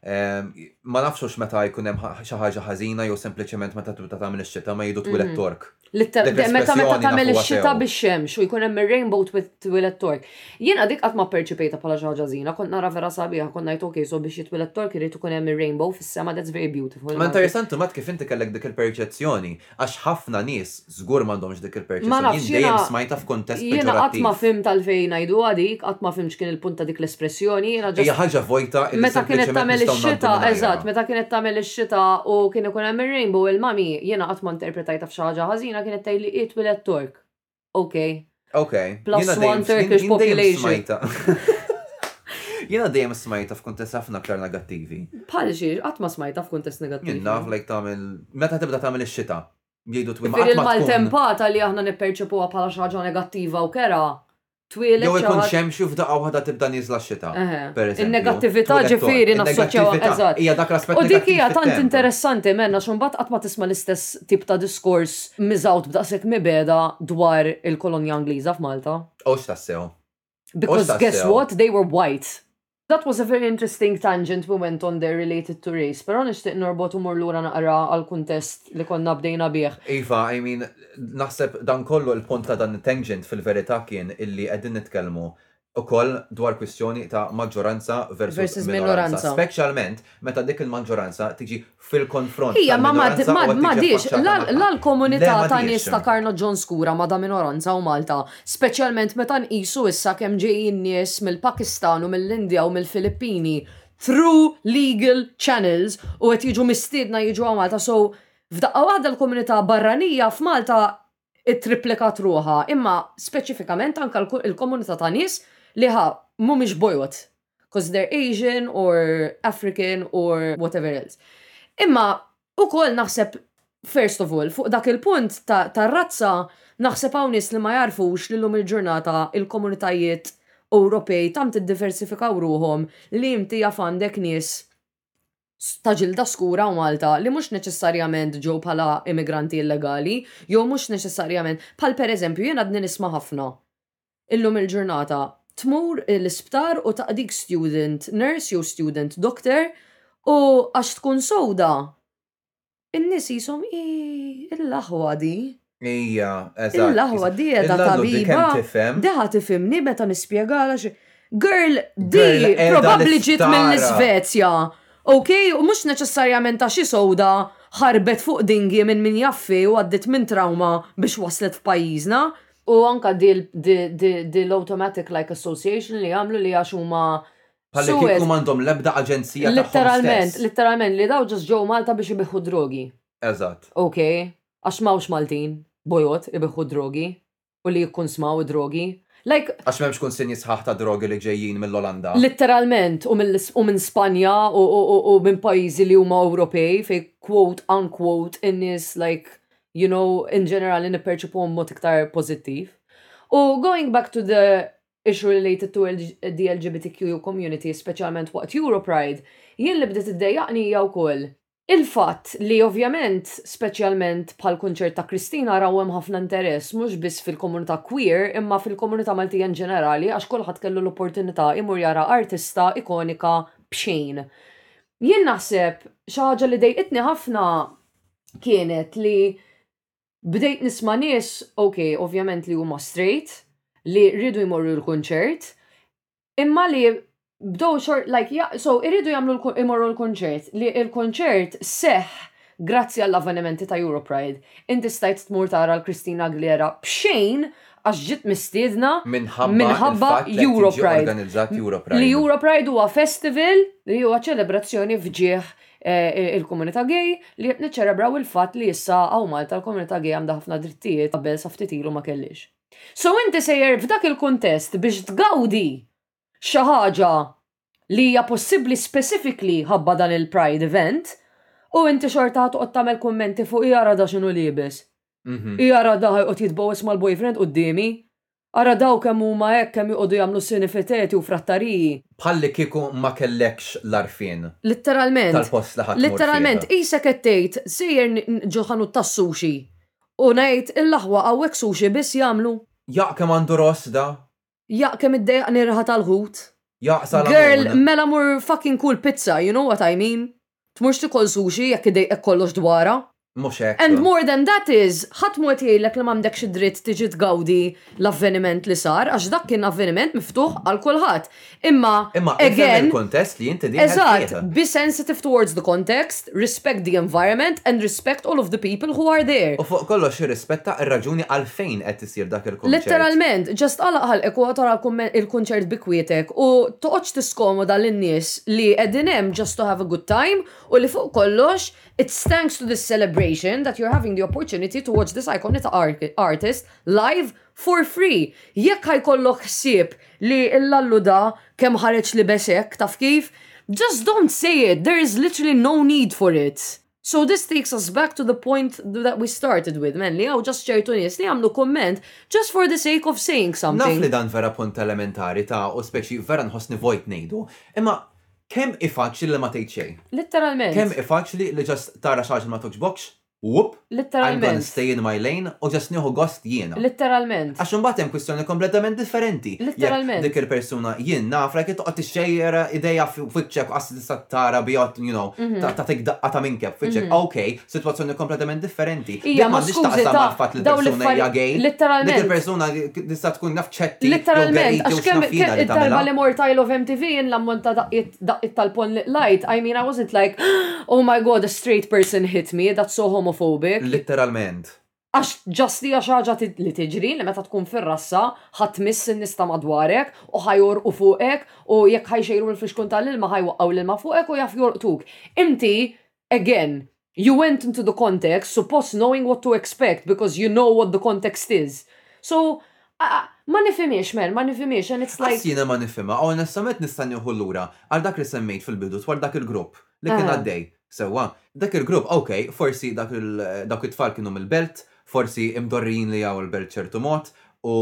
Ma nafx hux meta jkun hemm xi ħaġa ħażina jew sempliċement meta tibda tagħmel ix-xita ma jgħidu twiled tork. Meta tagħmel ix-xita bix-xemx u jkun hemm ir-rainbow twiled tork. Jiena dik qatt ma pperċipejtha bħala xi ħaġa ħażina, kont nara vera sabiħa, kont ngħid ok so biex jitwiled tork irid ikun hemm ir-rainbow fis-sema that's very beautiful. Imma interessanti mbagħad kif inti kellek dik il-perċezzjoni Għax ħafna nies żgur m'għandhomx dik il-perċezzjoni. Jien dejjem smajtha f'kuntest peġorattiv. Jiena qatt ma fhimt għalfejn ngħiduha dik, qatt ma fhimt x'kien il-punt ta' dik l-espressjoni. Jiena ġast. Hija ħaġa vojta li sempliċement nistgħu ngħaddu minnha. Eżatt, meta kienet tagħmel ix-xita u kien ikun hemm ir-rainbow il-mommy, jiena qatt ma interpretajtha f'xi ħaġa ħażina, kienet tgħidli hi twiledt Tork. ok. Ok. Plus one Turkish population. Jena dejjem smajta f'kuntest ħafna aktar negattivi. Bħal xi, qatt ma smajta f'kuntest negattivi. Jien naf lejk tagħmel meta tibda tagħmel ix-xita. Jgħidu twil ma. Il-maltempata li aħna nipperċepuha bħala xi ħaġa negattiva u kera. twieled. Jew ikun xemx u f'daqqa waħda tibda nieżla x-xita. In-negattività ġifieri nassoċjaw eżatt. Hija dak l-aspett. U dik hija tant interessanti menna xi mbagħad qatt ma tisma' l-istess tip ta' diskors miżgħud b'daqshekk mibegħda dwar il-kolonja Ingliża f'Malta. Hux tassew. Because guess what, they were white. That was a very interesting tangent we went on there related to race, pero nixtieq norbot u mur lura naqra għall-kuntest li konna bdejna bih. Iva, I mean, naħseb dan kollu il-punt ta' dan it-tangent fil-verità kien illi qegħdin nitkellmu ukoll dwar kwistjoni ta' maġġoranza versus minoranza, speċjalment meta dik il-maġġoranza tiġi fil-konfront Hija ma tal-minoranza u ma- ma- qed ma tiġi diex affaċċata la- magħha. la l-komunità Le, ma ta' diex. nies ta' Karno Ġon Skura ma' da minoranza u Malta, speċjalment meta nqisu issa kemm ġejjin nies mill-Pakistan u mill-Indja u mill-Filippini through legal channels u qed jiġu mistiedna jiġu għal Malta so f'daqqa waħda l-komunità barranija f'Malta ittripplikat ruħha, imma speċifikament anke l-komunità ta' nies li ħa mhumiex bojod, cos they're Asian or African or whatever else. Imma ukoll naħseb first of all fuq dak il-punt tar-razza naħseb hawn nies li ma jagħrfux li llum il-ġurnata l-komunitajiet Ewropej tant iddiversifikaw ruħhom li inti jaf għandek nies ta' ġilda skura u Malta li mhux neċessarjament ġew bħala immigranti illegali jew mhux neċessarjament bħal pereżempju jien għadni nisma' ħafna illum il-ġurnata tmur l-isptar u taqdik student nurse jew student doctor u għax tkun sewda In-nies qishom hi l-aħwa di. Hija, eżatt. Il-aħwa di qiegħda tabiba. Di ħa tifhimni meta nispjegalha xi. Girl, di probabbli ġiet mill-Isvezja. Ok, u mhux neċessarjament għax hi sewda ħarbet fuq dinghy minn min jaf fejn u għaddiet minn trawma biex waslet f'pajjiżna. U anke di l-automatic like association li jagħmlu li għax huma Bħalli Suez. kieku m'għandhom l-ebda aġenzija tagħhom Litteralment, stess. litteralment li daw ġust ġew Malta biex ibiħħu d-drogi. Eżatt. Ok, għax m'hawnx Maltin, bojod, ibiħħu d-drogi u li jikkunsmaw id-drogi. Like, Għax m'hemmx kunsinji sħaħ ta' drogi li ġejjin mill-Olanda. litteralment, u mill- u minn Spanja u- u- u- u minn pajjiżi li huma Ewropej fejn quote, unquote, in-nies like, you know, in ġenerali nipperċipuhom b'mod iktar pożittiv. U going back to the issue related to the LGBTQIA community, speċjalment waqt Europride, jien li bdiet iddejjaqni hija wkoll il-fatt li ovvjament speċjalment bħall-kunċert ta' Christina raw hemm ħafna interess mhux biss fil-komunità queer imma fil-komunità Maltija in ġenerali għax kulħadd kellu l-opportunità imur jara artista ikonika b'xejn. Jien naħseb xi ħaġa li dejqitni ħafna kienet li bdejt nisma' nies, ok, ovvjament li huma straight, li rridu jmorru l-kunċert, imma li bdew xort, like, ja, so, irridu jagħmlu jmorru l-kunċert, li l-kunċert seħ grazzi għall-avvenimenti ta' Europride. Inti stajt tmur tara l-Christina Aguilera b'xejn għax ġiet mistiedna minħabba Europride. Li Europride huwa festival li huwa ċelebrazzjoni f'ġieħ il-komunità gay li qed niċċelebraw il-fatt li issa hawn Malta l-komunità gay għandha ħafna drittijiet qabel sa ftit ilu ma kellhiex. So inti sejjer f'dak il-kuntest biex tgawdi xi ħaġa li hija possibbli specifically ħabba dan il-pride event u inti xorta ħa toqgħod tagħmel kummenti fuq i ara da x'inhu liebes. I ara da ħa jqgħod jitbowwes mal-boyfriend quddiemi. Ara dawk kemm huma hekk kemm joqogħdu jagħmlu sinifiteti u frattariji. Bħallikieku ma kellekx l-għarfien. Litteralment. Tal-post li ħa tmur fih. Litteralment, qisek qed tgħid, sejjer ġo ħanut tas-sushi u ngħid, il-aħwa hawnhekk sushi biss jagħmlu? Jaqq kemm għandu ross da! Jaqq kemm iddejjaqni r-riħa tal-ħut! Jaqq salamun! Girl, mela mur fucking kul pizza, you know what I mean? Tmurx tikol sushi jekk idejqek kollox dwarha. Mhux hekk. And more than that is, ħadd mhu qed jgħidlek li m'għandekx id-dritt tiġi tgawdi l-avveniment li sar għax dak kien avveniment miftuħ għal kulħadd. Imma, again. Imma ifhem il-kuntest li inti dieħel fih. Eżatt, be sensitive towards the context, respect the environment and respect all of the people who are there. U fuq kollox irrispetta r-raġuni għalfejn qed issir dak il-kunċert. Letteralment, just għalaq ħalqek u għod ara il-kunċert bi kwietek u toqgħodx tiskomoda lin-nies li qegħdin hemm just to have a good time u li fuq kollox it's thanks to this celebration that you're having the opportunity to watch this iconic artist live for free. Jekk ħa jkollok ħsieb li l-Lallu da kemm ħareġ libes hekk, taf kif? Just don't say it, there is literally no need for it. So this takes us back to the point that we started with, men, li għaw ġast ċertu nies li għamlu komment just for the sake of saying something. Naf li dan vera punt elementari ta' u speċi vera nħossni vojt nejdu, imma kem ifaċli li ma tgħid xejn? Litteralment. Kem ifaċli li ġast tara xaġa ma toġbokx, whoop, I'm gonna stay in my lane u ġast nieħu gost jiena. Litteralment. Għax imbagħad hemm kwistjoni kompletament differenti. Litteralment. Dik il-persuna jien nafra kif toqgħod tixxejjer idejha f'wiċċek tista' tara biha, you know, mhm. ta' tik daqqa ta' minkeb fiċek. Mhm. Ok, situazzjoni kompletament differenti. Ija, ma nix taqsam għal fatt li persuna hija gay. Literalment. Dik persuna tista' tkun naf ċetti. Literalment, għax kemm id-darba li mort I Love MTV jien l-ammont ta' daqqit tal-pon li lajt, I mean, I wasn't like, oh my god, a straight person hit me, that's so homophobic. Literalment. Għax just hija xi ħaġa li tiġri li meta tkun fir-rassa ħa tmiss in-nies ta' madwarek u ħa jgħorqu fuqek u jekk ħa jxejru mill-fixkun tal-ilma ħa jwaqqgħu l-ilma fuqek u jaf jolqtuk. Inti, again, you went into the context suppost knowing what to expect because you know what the context is. So, ma nifhimhiex man, ma nifhimhiex and it's like. Qatt jiena ma nifhimha, onestament nista' nieħu lura għal dak li semmejt fil-bidu dwar dak il-grupp li kien għaddej. Sewwa, dak il-grupp, ok, forsi dak il, dawk it-tfal kienu mill-Belt, forsi imdorrijin li ġew il-Belt b'ċertu mod, u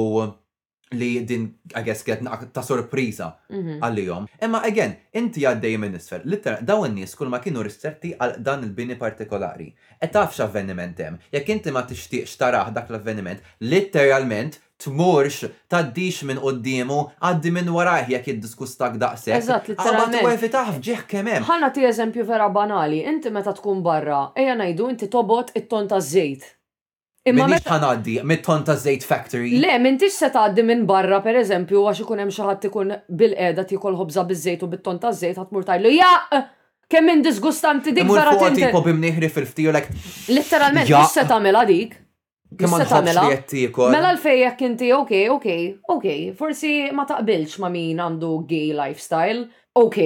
li din, I guess, kienet naqqa ta' sorpriża għalihom. Imma again, inti għaddej minn isfel, litteralment, dawn in-nies kulma kienu ristretti għal dan il-bini partikolari. E taf x'avveniment hemm. Jekk inti ma tixtieqx tarah dak l-avveniment, litteralment, tmurx, tgħaddix minn quddiemu, għaddi minn warajh jekk jiddisgustak daqshekk. Eżatt, litteralment. Qabad u evitah f'ġieħ kemm hemm. Ħa nagħti eżempju vera banali, inti meta tkun barra, ejja ngħidu inti tobgħod it-tonn taż-żejt. Imma M'iniex meta. ħa ngħaddi mit-tonn taż-żejt factory. Le, m'intix se tgħaddi minn barra pereżempju għax ikun hemm xi ħadd ikun bilqiegħda qed jiekol ħobża biż-żejt u bit-tonn taż-żejt ħa tmur tgħidlu, Jaqq! Kemm hi disgustanti dik Imur vera fuqha tinti. tipo b'imnieħri fil-ftirek. Litteralment mhux se Jaqq! tagħmilha dik. Kemm għandħobx Mela l-fejjek inti, ok, ok, ok, forsi ma taqbilx ma min għandu gay lifestyle. Ok,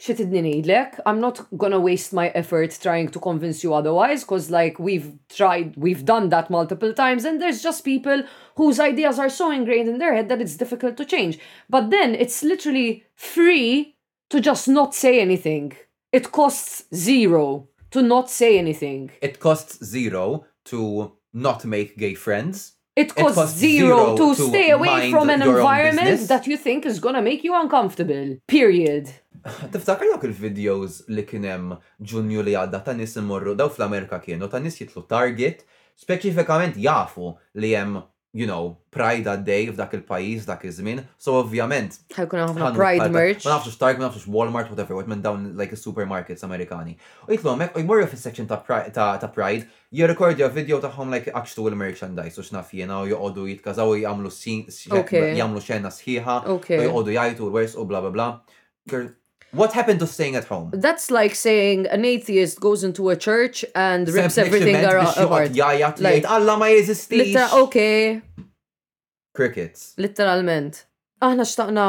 xie tidni nejdlek, I'm not gonna waste my effort trying to convince you otherwise, cause like we've tried, we've done that multiple times and there's just people whose ideas are so ingrained in their head that it's difficult to change. But then it's literally free to just not say anything. It costs zero to not say anything. It costs zero to not make gay friends. It costs zero to stay away from an environment that you think is gonna make you uncomfortable. Period. Tiftakar dawk il-videos li kien hemm Ġunju li għadda ta' nies imorru, dawk fl-Amerika kienu, ta' nies jidħlu Target, speċifikament jafu li hemm you know, pride għaddej f'dak il-pajjiż dak iż-żmien, so ovvjament. Ħajkun hemm ħafna pride merch. Ma nafx Target, ma nafx Walmart, whatever, wet minn dawn like supermarkets Amerikani. U jitlu hemmhekk u jmorru fis-section ta' pride, jirrekordja video tagħhom like iqaċċtu il-merchandise u x'naf jiena u joqogħdu jitkażaw u jagħmlu jagħmlu xena sħiħa, joqogħdu jgħajtu u jwersqu bla bla bla. What happened to staying at home? That's like saying an atheist goes into a church and rips everything around. Ximot jajat jajt, Alla ma jeżisti. Littera, ok. Crickets. Literalment. Aħna xtaqna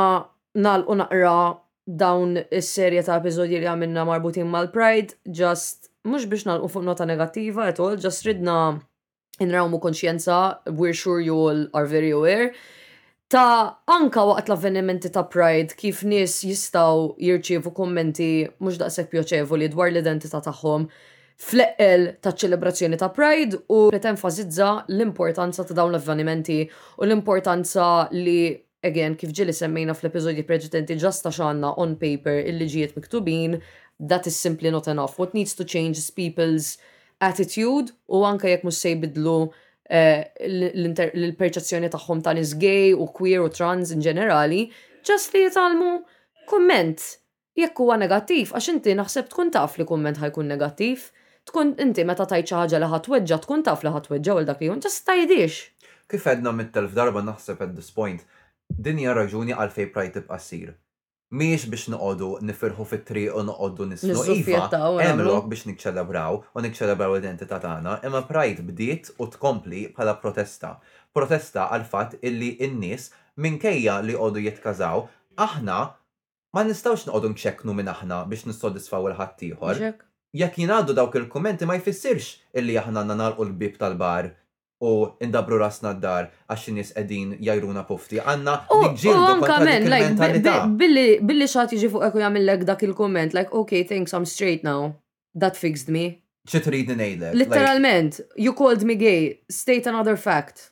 nal u naqra dawn is-serje ta' episodji li għamilna marbutin mal-Pride, just mhux biex nalqu fuq nota negattiva at all, just ridna inrawmu konxjenza, we're sure you all are very aware, ta' anka waqt l-avvenimenti ta' Pride kif nies jistgħu jirċievu kummenti mhux daqshekk pjoċevoli dwar l-identità tagħhom fl-eqqel taċ-ċelebrazzjoni ta' Pride u tenfasizza l-importanza ta' dawn l-avvenimenti u l-importanza li Again, kif ġieli semmejna fl-episodji preċedenti just għax għandna on paper il-liġijiet miktubin, that is simply not enough. What needs to change is people's attitude u anke jekk mhux se jbiddlu l-perċezzjoni tagħhom ta' nies gay u queer u trans in ġenerali, just li jitgħallmu kumment Jekk huwa negattiv għax inti naħseb tkun taf li kumment ħa jkun negattiv. Tkun inti meta tgħid xi ħaġa li ħa tweġġa' tkun taf li ħa tweġġa' u għal dak li hu. Just tgħidhiex. Kif għedna mitt elf darba naħseb at this point, din hija r-raġuni għalfejn Pride tibqa' ssir. Mhijiex biex noqogħdu nifirħu fit-triq u noqogħdu nisħnu, iva, hemm lok biex niċċelebraw u niċċelebraw l-identità tagħna, imma Pride bdiet u tkompli bħala protesta. Protesta għall-fatt illi n-nies minkejja li jqogħdu jitkażaw, aħna Ma nistgħux noqogħdu nċekknu min aħna biex nissodisfaw il ħaddieħor. Jekk jingħaddu dawk il-kummenti ma jfissirx illi aħna għandna nagħlqu l-bieb tal-bar u ndabbru rasna d-dar għax xi nies qegħdin jgħajruna pufti. Għandna niġġieldu kontra dik il-mentalità. Billi xi ħadd jiġi fuqek u jagħmillek dak il-kumment like ok thanks I'm straight now. That fixed me. Xi tridni ngħidlek? Litteralment, you called me gay, state another fact.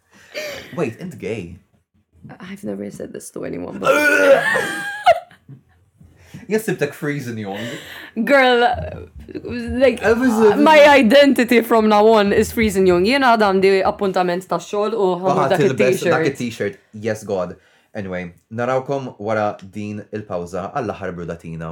Wait, int gay? I've never said this to anyone. Jessibtek freezing yon. Girl, like, my identity from now on is freezing yon. Jena għadam di appuntament ta' xol u ħamma dak il-t-shirt. Dak il-t-shirt, yes God. Anyway, narawkom wara din il-pawza għall-aħħar brudatina.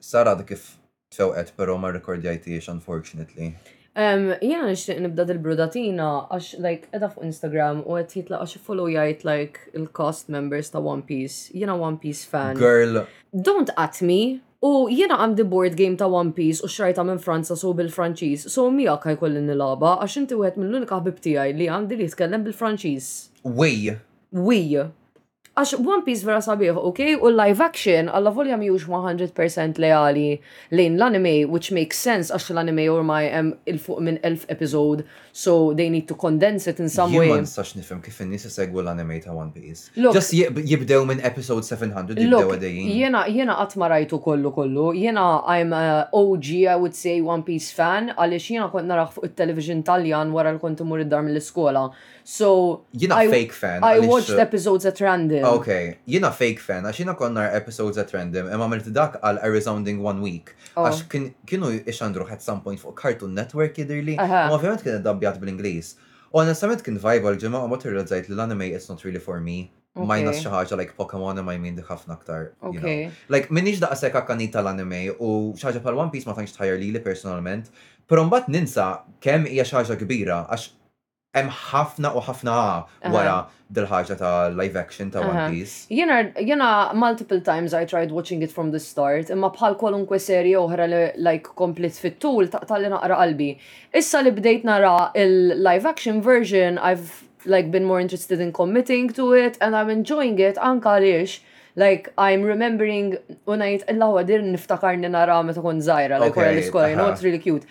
Sara għadha kif tfewqet però ma rrekordjajthiex unfortunately. Em, Jiena nixtieq nibda dil-brudatina għax like qiegħda fuq Instagram u qed jitlaqa' xi followjajt like il-cast members ta' One Piece. Jiena One Piece fan. Girl, Don't at me! U jiena għandi board game ta' One Piece u xtrajtha minn Franza so bil-Franċiż, so miegħek ħajkolli nilgħabha għax inti wieħed mill-unika ħbieb tiegħi li għandi li jitkellem bil-Franċiż. wi! Wi! Għax One Piece vera sabiħ, ok? U live action, għalla volja miux 100% leali lejn l-anime, which makes sense għax l-anime ormai hemm il-fuq minn 1000 episode, so they need to condense it in some way. Jien ma nistax nifhem kif in-nies isegwu l-anime ta' One Piece. Just jibdew minn episode 700 jibdew għadejjin. Look, jiena, jiena qatt ma rajtu kollu kollu. Jiena I am a OG, I would say, One Piece fan għaliex jiena kont narah fuq it-television Taljan wara li kont immur id-dar mill-iskola. So, jina I, fake fan. I watched uh, episodes at random. Ok, jina fake fan, għax jina konna episodes at random, imma għamilt dak għal a resounding one week. Oh. Għax kienu ixandru at some point fuq Cartoon Network jidirli, u ovvijament kien dabbjat bl-Inglis. Onestament kien vibe għal-ġemma u mot realizzajt li l-anime it's not really for me. Majna xaħġa like Pokemon imma jmin ħafna aktar. Like minix daqsek akkanita l-anime u xaħġa pal One Piece ma tantx tħajjar li li personalment, pero mbat ninsa kemm hija xaħġa kbira għax Hemm ħafna u ħafna A wara dil-ħaġa ta' live action ta' One Piece. Jiena multiple times I tried watching it from the start imma bħal kwalunkwe serje oħra li like kompliet fit-tul taqtagħli naqra qalbi. Issa li bdejt nara il-live action version I've like been more interested in committing to it and I'm enjoying it anke għaliex like I'm remembering u ngħid illawwa din niftakarni naraha meta kont żgħira like wara l-iskola you know it's really cute.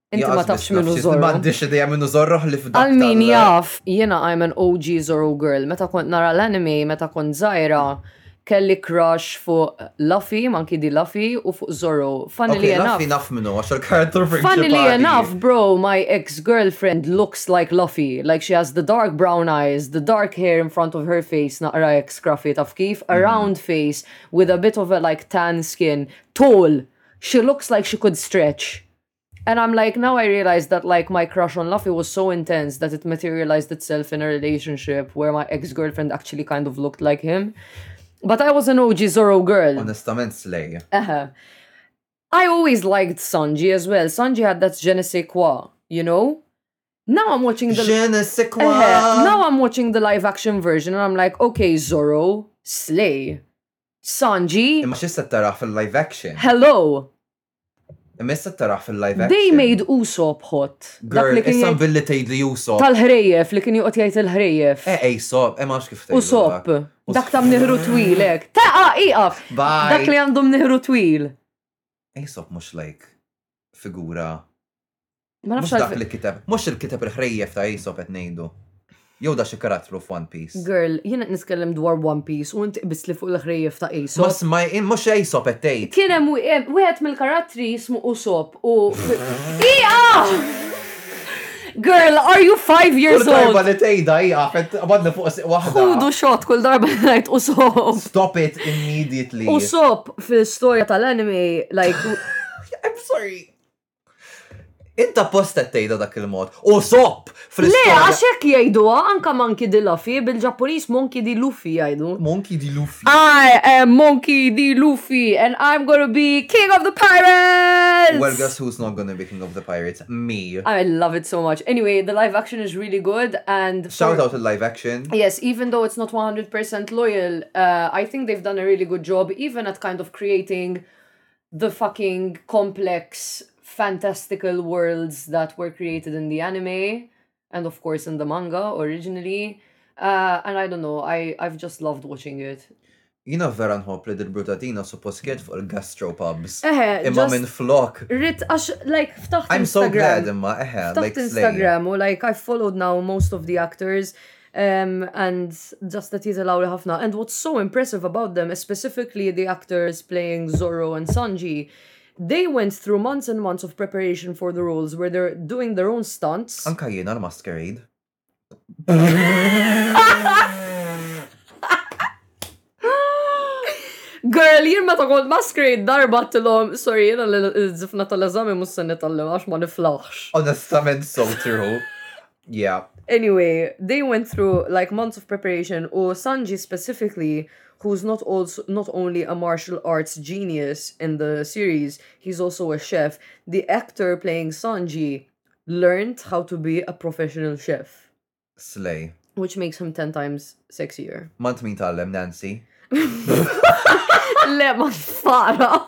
Inti ma tafx minnu zorru. Ma għandix ideja minnu zorru li f'dak. Għal min jaf, jena I'm an OG zorru girl. Meta kont nara l-anime, meta kont zaħira, kelli crush fuq Luffy, manki di Luffy, u fuq Zorro. Funny li jenaf. Luffy naf minnu, għax il-karakter principali. Funny li jenaf, bro, my ex-girlfriend looks like Luffy. Like she has the dark brown eyes, the dark hair in front of her face, naqra ex scruffy taf kif, a mhm. round face, with a bit of a like tan skin, tall. She looks like she could stretch. And I'm like, now I realize that like my crush on Luffy was so intense that it materialized itself in a relationship where my ex-girlfriend actually kind of looked like him. But I was an OG Zoro girl. Onestament slej. Uh-huh. I always liked Sanji as well. Sanji had that je ne sais quoi, you know? Now I'm watching the je ne sais quoi. Uh-huh. Now I'm watching the live action version and I'm like, okay, Zoro, slay. Sanji. Imma xista tara fil-live action. Hello. Messa taraħ fil-live action. They made Usopp hot. Dak li kien jgħid billi tgħid li Usopp. Tal-ħrejjef li kien joqgħod jgħid il-ħrejjef. Eh Usopp, eh ma nafx kif tgħid. Usopp. Dak ta' mniħru twil hekk. Taqa' iqaf. Dak li għandu mniħru twil. Usopp mhux like figura Ma nafx dak li kiteb, mhux il-kiteb il-ħrejjef ta' Aesop qed ngħidu. Jew da xi karattru f'One Piece. Girl, jien qed niskellem dwar One Piece u inti qbist li fuq il-ħrejjef ta' Aesop. Ma smaj, mhux Aesop qed tgħid. Kien hemm wieħed mill-karattri jismu Usopp u. Iqa! Girl, are you five years old? Darba li tejda, ija, fet, għabadna fuq siq wahda. Kudu xot, kull darba najt u sop. Stop it immediately. U sop fil-storja tal-anime, like. I'm sorry. Inta posta tgħidha dak il-mod. U sopp fl Le, għax hekk jgħiduha anka Monkey di Luffy bil-Ġappuniż Monkey di Luffy jgħidu. Monkey di Luffy. I am Monkey di Luffy and I'm gonna be king of the pirates. Well, guess who's not gonna be king of the pirates? Me. I love it so much. Anyway, the live action is really good and Shout out to live action. Yes, even though it's not 100% loyal, uh, I think they've done a really good job even at kind of creating the fucking complex fantastical worlds that were created in the anime and of course in the manga originally uh, and I don't know I I've just loved watching it Jina vera nħobb li dil-brutatina suppost kienet fuq il-gastropubs. Eħe, imma minn flok. Rit, għax, like, ftaħt I'm so glad imma, eħe, like, Instagram, u like, I've followed now most of the actors. Um, and just that jitilgħu li ħafna. And what's so impressive about them, specifically the actors playing Zorro and Sanji, they went through months and months of preparation for the roles where they're doing their own stunts. Anka jiena l-masquerade. Girl, jien meta kont masquerade darba tilhom, sorry, jiena l-żifna tal-eżami mus se nitgħallem għax ma niflaħx. Onestament, so true. Yeah. Anyway, they went through like months of preparation, or Sanji specifically who's not also not only a martial arts genius in the series, he's also a chef. The actor playing Sanji learned how to be a professional chef. Slay. Which makes him ten times sexier. Ma tmin him, Nancy. Le ma tfara.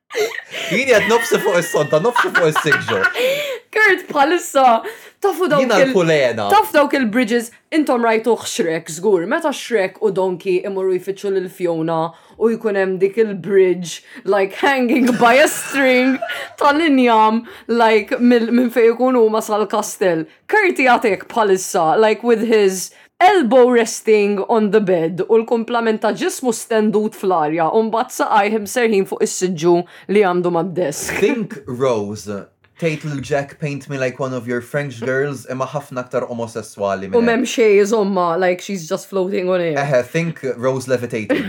Jien jgħad nofsi fuq is-sonta, nofsi fuq is-sigġo. Kurt bħalissa tafu dawk. Jina l-kulena. Taf dawk il-bridges intom rajtu xrek żgur, meta xrek u donki imorru jfittxu lil Fiona u jkun hemm dik il-bridge like hanging by a string tal-injam like minn fejn ikun huma sal-kastell. Kurt jagħtek bħalissa like with his Elbow resting on the bed u l-kumplament ta' ġismu stendut fl-arja u mbagħad saqajh imserrħin fuq is-siġġu li għandu mad-desk. Think Rose tgħid lil Jack paint me like one of your French girls imma ħafna aktar omosesswali minn hekk. U m'hemm xejn iżommha like she's just floating on air. Eħe, think Rose levitating.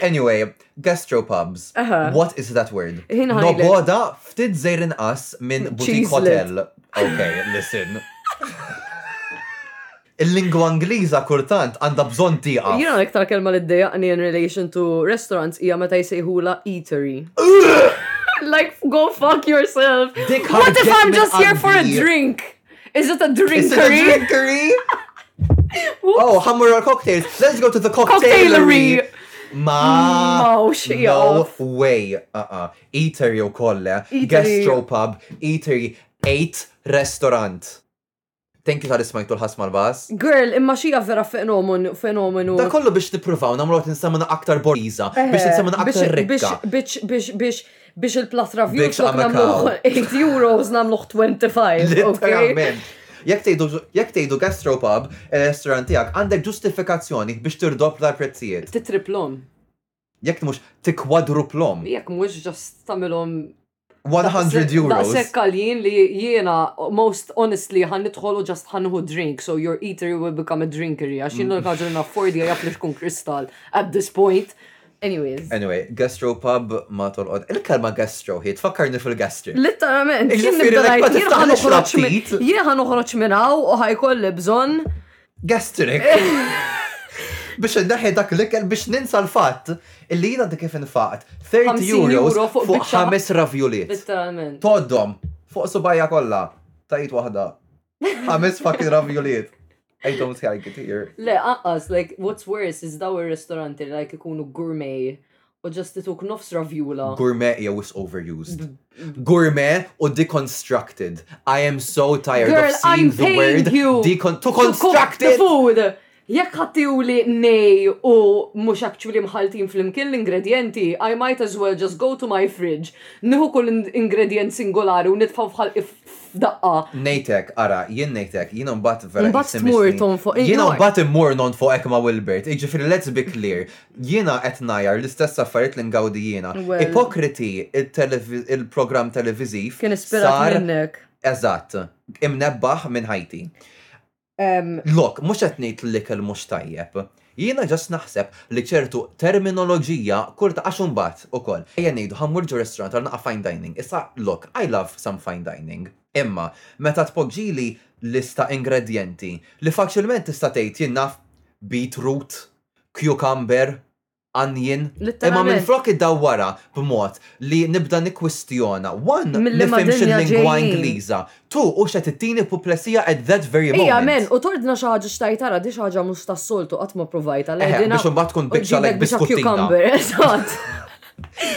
Anyway, Gastropubs. Aha. What is that word? Ħin ħajlek. Noboda ftit zejr inqas minn boutique Cheeselet. hotel. Okay, listen. Il-lingwa Ingliża kurtant għandha bżonn tieqa. Jena l-iktar kelma li d-dejaqni in relation to restaurants hija meta jsejħula eatery. like, go fuck yourself. Dik What if ħarġet I'm minn just here for a qalbi. drink? Is it a drinkery? Oh, ħammur għal cocktails. Let's go to the cocktailery. Ma. No way. Uh-uh. Eatery u kolle. Gastropub. Eatery. Eight restaurant. Thank you tal ismajtu l-ħas mal-bas. Girl, imma xija vera fenomenu, fenomenu. Da kollu biex nipruvaw, namlu għat nsemmu aktar boriza, eh, biex nsemmu aktar rikka. Biex, biex, biex, Biex il-plus ravju Biex flok għamel namluħ kaw. 8 euros namluħ 25. ok? Literalment. Jekk tgħidu jekk tgħidu gastropub ir-restaurant tiegħek għandek ġustifikazzjoni biex tirdoppla l-prezzijiet. Titriplhom. Jekk mhux tikkwadruplhom. Jekk mhux just tagħmilhom 100 euros. Daqshekk għaljin li jiena most honestly ħan nidħol u just ħan nieħu drink, so your eatery will become a drinkery għax jien l-ħaġa li naffordja jaf li tkun kristall at this point. Anyways. Anyway, gastro pub ma tolqod. Il-kelma gastro hi tfakkarni fil-gastric. Litteralment, jien jien ħanoħroġ minn hawn u ħajkolli bżonn. Gastric. Biex indaħi dak l-ikel biex ninsa l-fatt illi jiena dik kif infaqt 30 euro fuq ħames ravjuliet. Litteralment. Toddom, fuq subajja kollha, tajt waħda. Ħames fucking ravjuliet. I don't like it here. Le, aqqas, like, what's worse is daw il-restoranti li like ikunu gourmet u ġast ituk nofs ravjula. Gourmet jew is overused. Gourmet u deconstructed. I am so tired Girl, of seeing I'm the word you to constructed. food. Jekk ħadtihuli ngħi u mhux actually mħalltin flimkien l-ingredjenti, I might as well just go to my fridge, nieħu kull ingredjent singolari u nitfgħu f'ħalqi f'daqqa. Ngħidlek, ara, jien ngħidlek, jiena mbagħad vera qisni missni. Mbagħad tmur tonfoq injow. Jiena mbagħad immur nonfoq hekk ma' Wilbert. Jiġifieri let's be clear, jiena qed ngħajjar l-istess affarijiet li ngawdi jiena. Ipokriti, il-programm televiżiv sar. Kien ispirat minnek. Eżatt. Imnebbaħ minn ħajti. Lok, mhux qed ngħid li l-ikel mhux tajjeb. Jiena just naħseb li ċertu terminoloġija kulta għax imbagħad ukoll, ejja ngħidu ħa mmur ġo restaurant għal naqgħa fine dining, issa lok, I love some fine dining, imma meta tpoġġili lista ingredjenti li faċilment tista' tgħid jien naf beetroot, cucumber, għanjien. Imma minflok iddawwara b'mod li nibda nikkwistjona, one, nifhimx il-lingwa Ingliża, two, u x'qed ittini puplesija at that very moment. Ija men, u tordna xi ħaġa x'tajt ara, di xi ħaġa mhux tas-soltu qatt ma provajtha. Biex imbagħad tkun biċċa like biskuttina.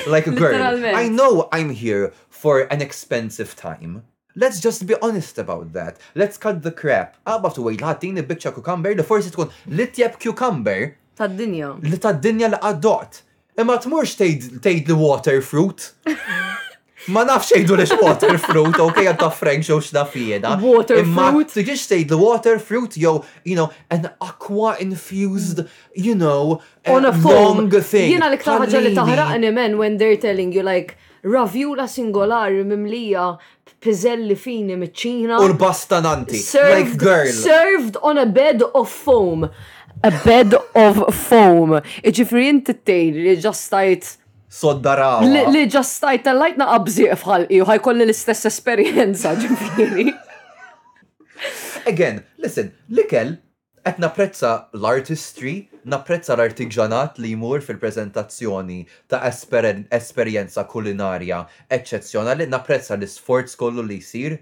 Like a girl. I know I'm here for an expensive time. Let's just be honest about that. Let's cut the crap. Aqbad u għidli ħattini biċċa cucumber li forsi tkun l-itjeb cucumber. Tad-dinja. Li tad-dinja li qatt doqt. Imma tmurx tgħidli water fruit. Ma nafx jgħidu lix water fruit, ok, għadda frank xo xnaf jeda. Water fruit. Ma tiġiġ tgħidlu water fruit, jew, you know, an aqua infused, you know, on a long thing. Jena li ktar ħagġa li taħraqni men when they're telling you like, Raviola singolari mimlija b'piżelli fini miċ-Ċina. U l-bastananti, like girl! Served on a bed of foam. A bed of foam. Jiġifieri inti ttgħidli li ġa stajt. Sodda ragħwa. Li ġa stajt tellgħit nagħaq bżieq f'ħalqi u ħajkolli l-istess esperjenza, ġifieri. Again, listen, l-ikel Qed napprezza l-artistry, napprezza l-artiġanat li jmur fil-preżentazzjoni ta' esperjenza kulinarja eċċezzjonali, napprezza l-isforz kollu li jsir,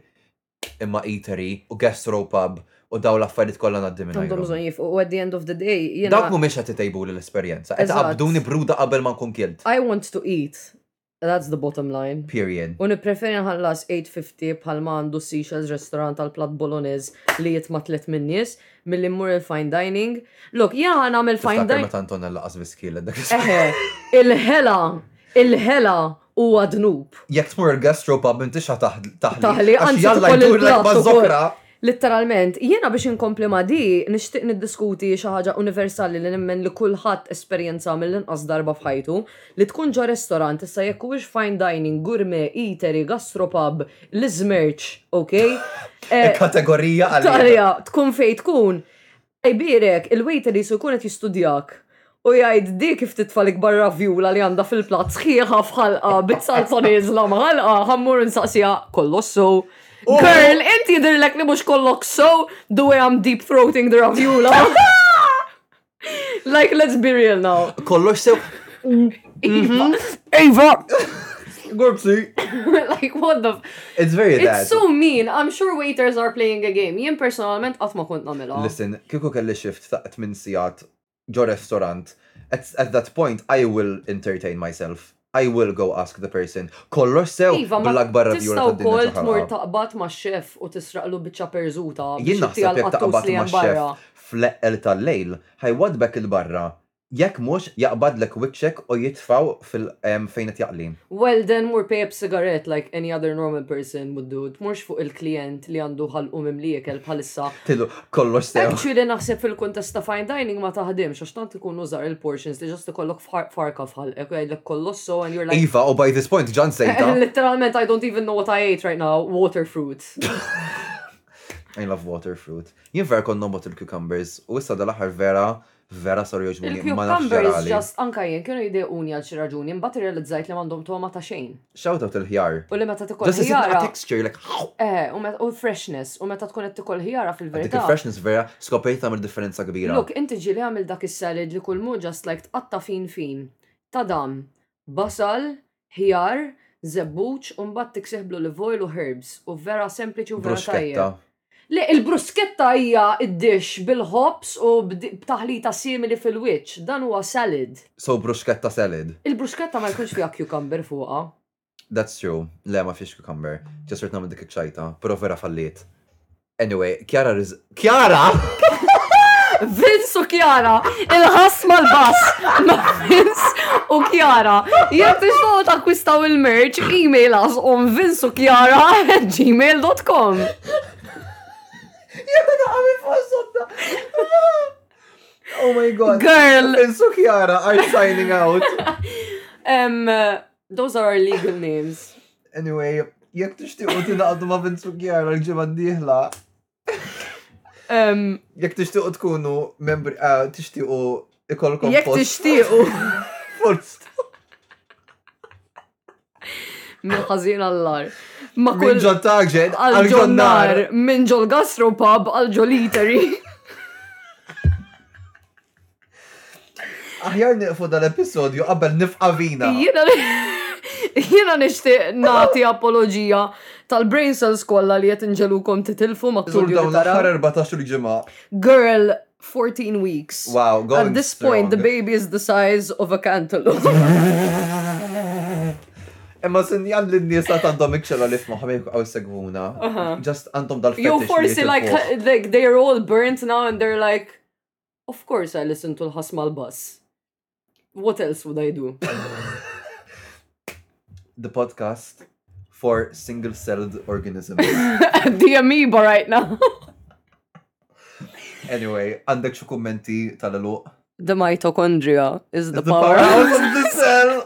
imma eatery u gastro pub u dawn l-affarijiet kollha ngħaddi mingħajrhom. Għandhom bżonn jifqu u at the end of the day jiena. Dawk mhumiex qed itejbuli l-esperjenza, qed iqabbduni bruda qabel ma nkun kilt. I want to eat That's the bottom line. Period. U nippreferi nħallas 8.50 bħal ma għandu Seashells Restaurant għal platt Bolognese li jitma' tliet min-nies milli mmur il-fine dining. Look, jiena ħa nagħmel fine Tiftakar dining. meta Antonella laqas viskielet dak is- Eħe, il-ħela, il-ħela huwa dnub. Jekk tmur il-gastro pub m'intix ħa taħ- taħli. Taħli, għax anzi jalla tħoll jdurlek il-platt ukoll. maż-żokra. Litteralment, jiena biex inkompli ma' di, nixtieq niddiskuti xi ħaġa universali li nemmen li kulħadd esperjenza mill-inqas darba f'ħajtu, li tkun ġo restorant, issa jekk huwiex fine dining, gourmet, eatery, gastropub, l-iżmerċ, ok? Kategorija għaliha. Għaliha, tkun fejn tkun, Ibierek, il-waiter qisu jkun qed jistudjak u jgħid di kif titfa' l-ikbar ravjula li għandha fil-platt sħiħa f'ħalqa biz-salza nieżla mgħalqa, ħa mmur insaqsiha, kollox sew? Girl, int jidhirlek li mhux kollok sew the way I'm deep throating the ravjula? Like let's be real now. Kollox sew? Iva. Iva. Gurpsi. like, what the... It's very It's that. so mean. I'm sure waiters are playing a game. Jien personalment qatt ma kont nagħmilha. Listen, kieku kelli shift ta' 8 sigħat ġo restaurant, at, at that point I will entertain myself. I will go ask the person. Kollox sew Iva, ma bl-akbar tista' rabjura ta' wkoll dinja tmur ċaħalqa. taqbad ma' xef u tisraqlu biċċa perżuta Jien biex naħseb tiegħel jekk qattus taqbad li ma' hemm xef barra. fl-eqqel tal-lejl, ħajwadbek il-barra Jekk mhux, jaqbadlek wiċċek u jitfgħu fil fejn qed jaqli. Well then mur pay up sigarett like any other normal person would do, tmurx fuq il-klijent li għandu ħalqu mimli ikel bħalissa. Tgħidlu kollox sew. Actually naħseb fil-kuntest ta' fine dining ma taħdimx għax tant ikunu żgħar il-portions li just ikollok farka f'ħalqek u jgħidlek kollox sew and you're like. Iva, u by this point diġà nsejtha. Litteralment I don't even know what I ate right now, water fruit. I love water fruit. Jien vera kont nobgħod il-cucumbers u issa dal-aħħar vera Vera saru jogħġbuni, ma nafx ġrali. Il-cucumbers just anka jien kienu jdejquni għal xi raġuni, imbagħad irrealizzajt li m'għandhom togħma ta' xejn. Shout out il-ħjar. U li meta tikol ħjara. Just isib naqa' texture like haww! Eħe, u l-freshness, u meta tkun qed tikol ħjara fil-verità. Dik il-freshness vera skoprejt li tagħmel differenza kbira. Look, inti ġieli għamilt dak is-salad li kulmu just like tqatta' fin fin, tadam, basal, Ħjar, żebbuġ u mbagħad tiksih bl-olive oil u herbs u vera sempliċi u vera tajjeb. Bruschetta. Le, il-bruschetta hija d-dish bil-ħobż u b'taħlita simili fil-wiċċ. Dan huwa salad. So bruschetta salad? Il-bruschetta ma jkunx fiha cucumber fuqha. That's true. Le, ma fiex cucumber. Ġa sirt nagħmel dik iċ-ċajta, però vera falliet. Anyway, Kjara Riz... Kjara! Vince u Kjara, il-ħas mal-bas, ma Vince u Kjara. Jek tixtuq takkwistaw il-merch, email us on Vince u Kjara at gmail.com. Jek għami fossobda. Oh my god. Girl. Vince u Kjara are signing out. Those are our legal names. Anyway, jekk tixtiqu tingħaqdu ma' Vince u Kjara l-ġimgħa d-dieħla. Um, Jekk tixtiqu tkunu membri ah, tixtiqu ikolkom Jekk post- tixtiequ. post. Minn ħażin għallar. Ma Minn kull ġo target għal ġonnar minn ġol gastropub għal ġol eatery. Aħjar niqfu dal-episodju qabel nifqa vina. Jiena nixtieq nagħti apologija tal-brain cells kollha li qed inġelukom titilfu ma' Tul dawn l-aħħar 14 ġimgħa. Girl, 14 weeks. Wow, go At this point, the baby is the size of a cantaloupe. Imma sinjal li n-nies għat għandhom ikxela li f'maħħa ma jibqgħu segwuna. Just għandhom dal-fetish. You forsi like they are all burnt now and they're like of course I listen to l-ħasma l-bass. What else would I do? the podcast for single-celled organisms. the amoeba right now. anyway, għandek xu kummenti tal-luq? The mitochondria is the, the powerhouse power of the cell.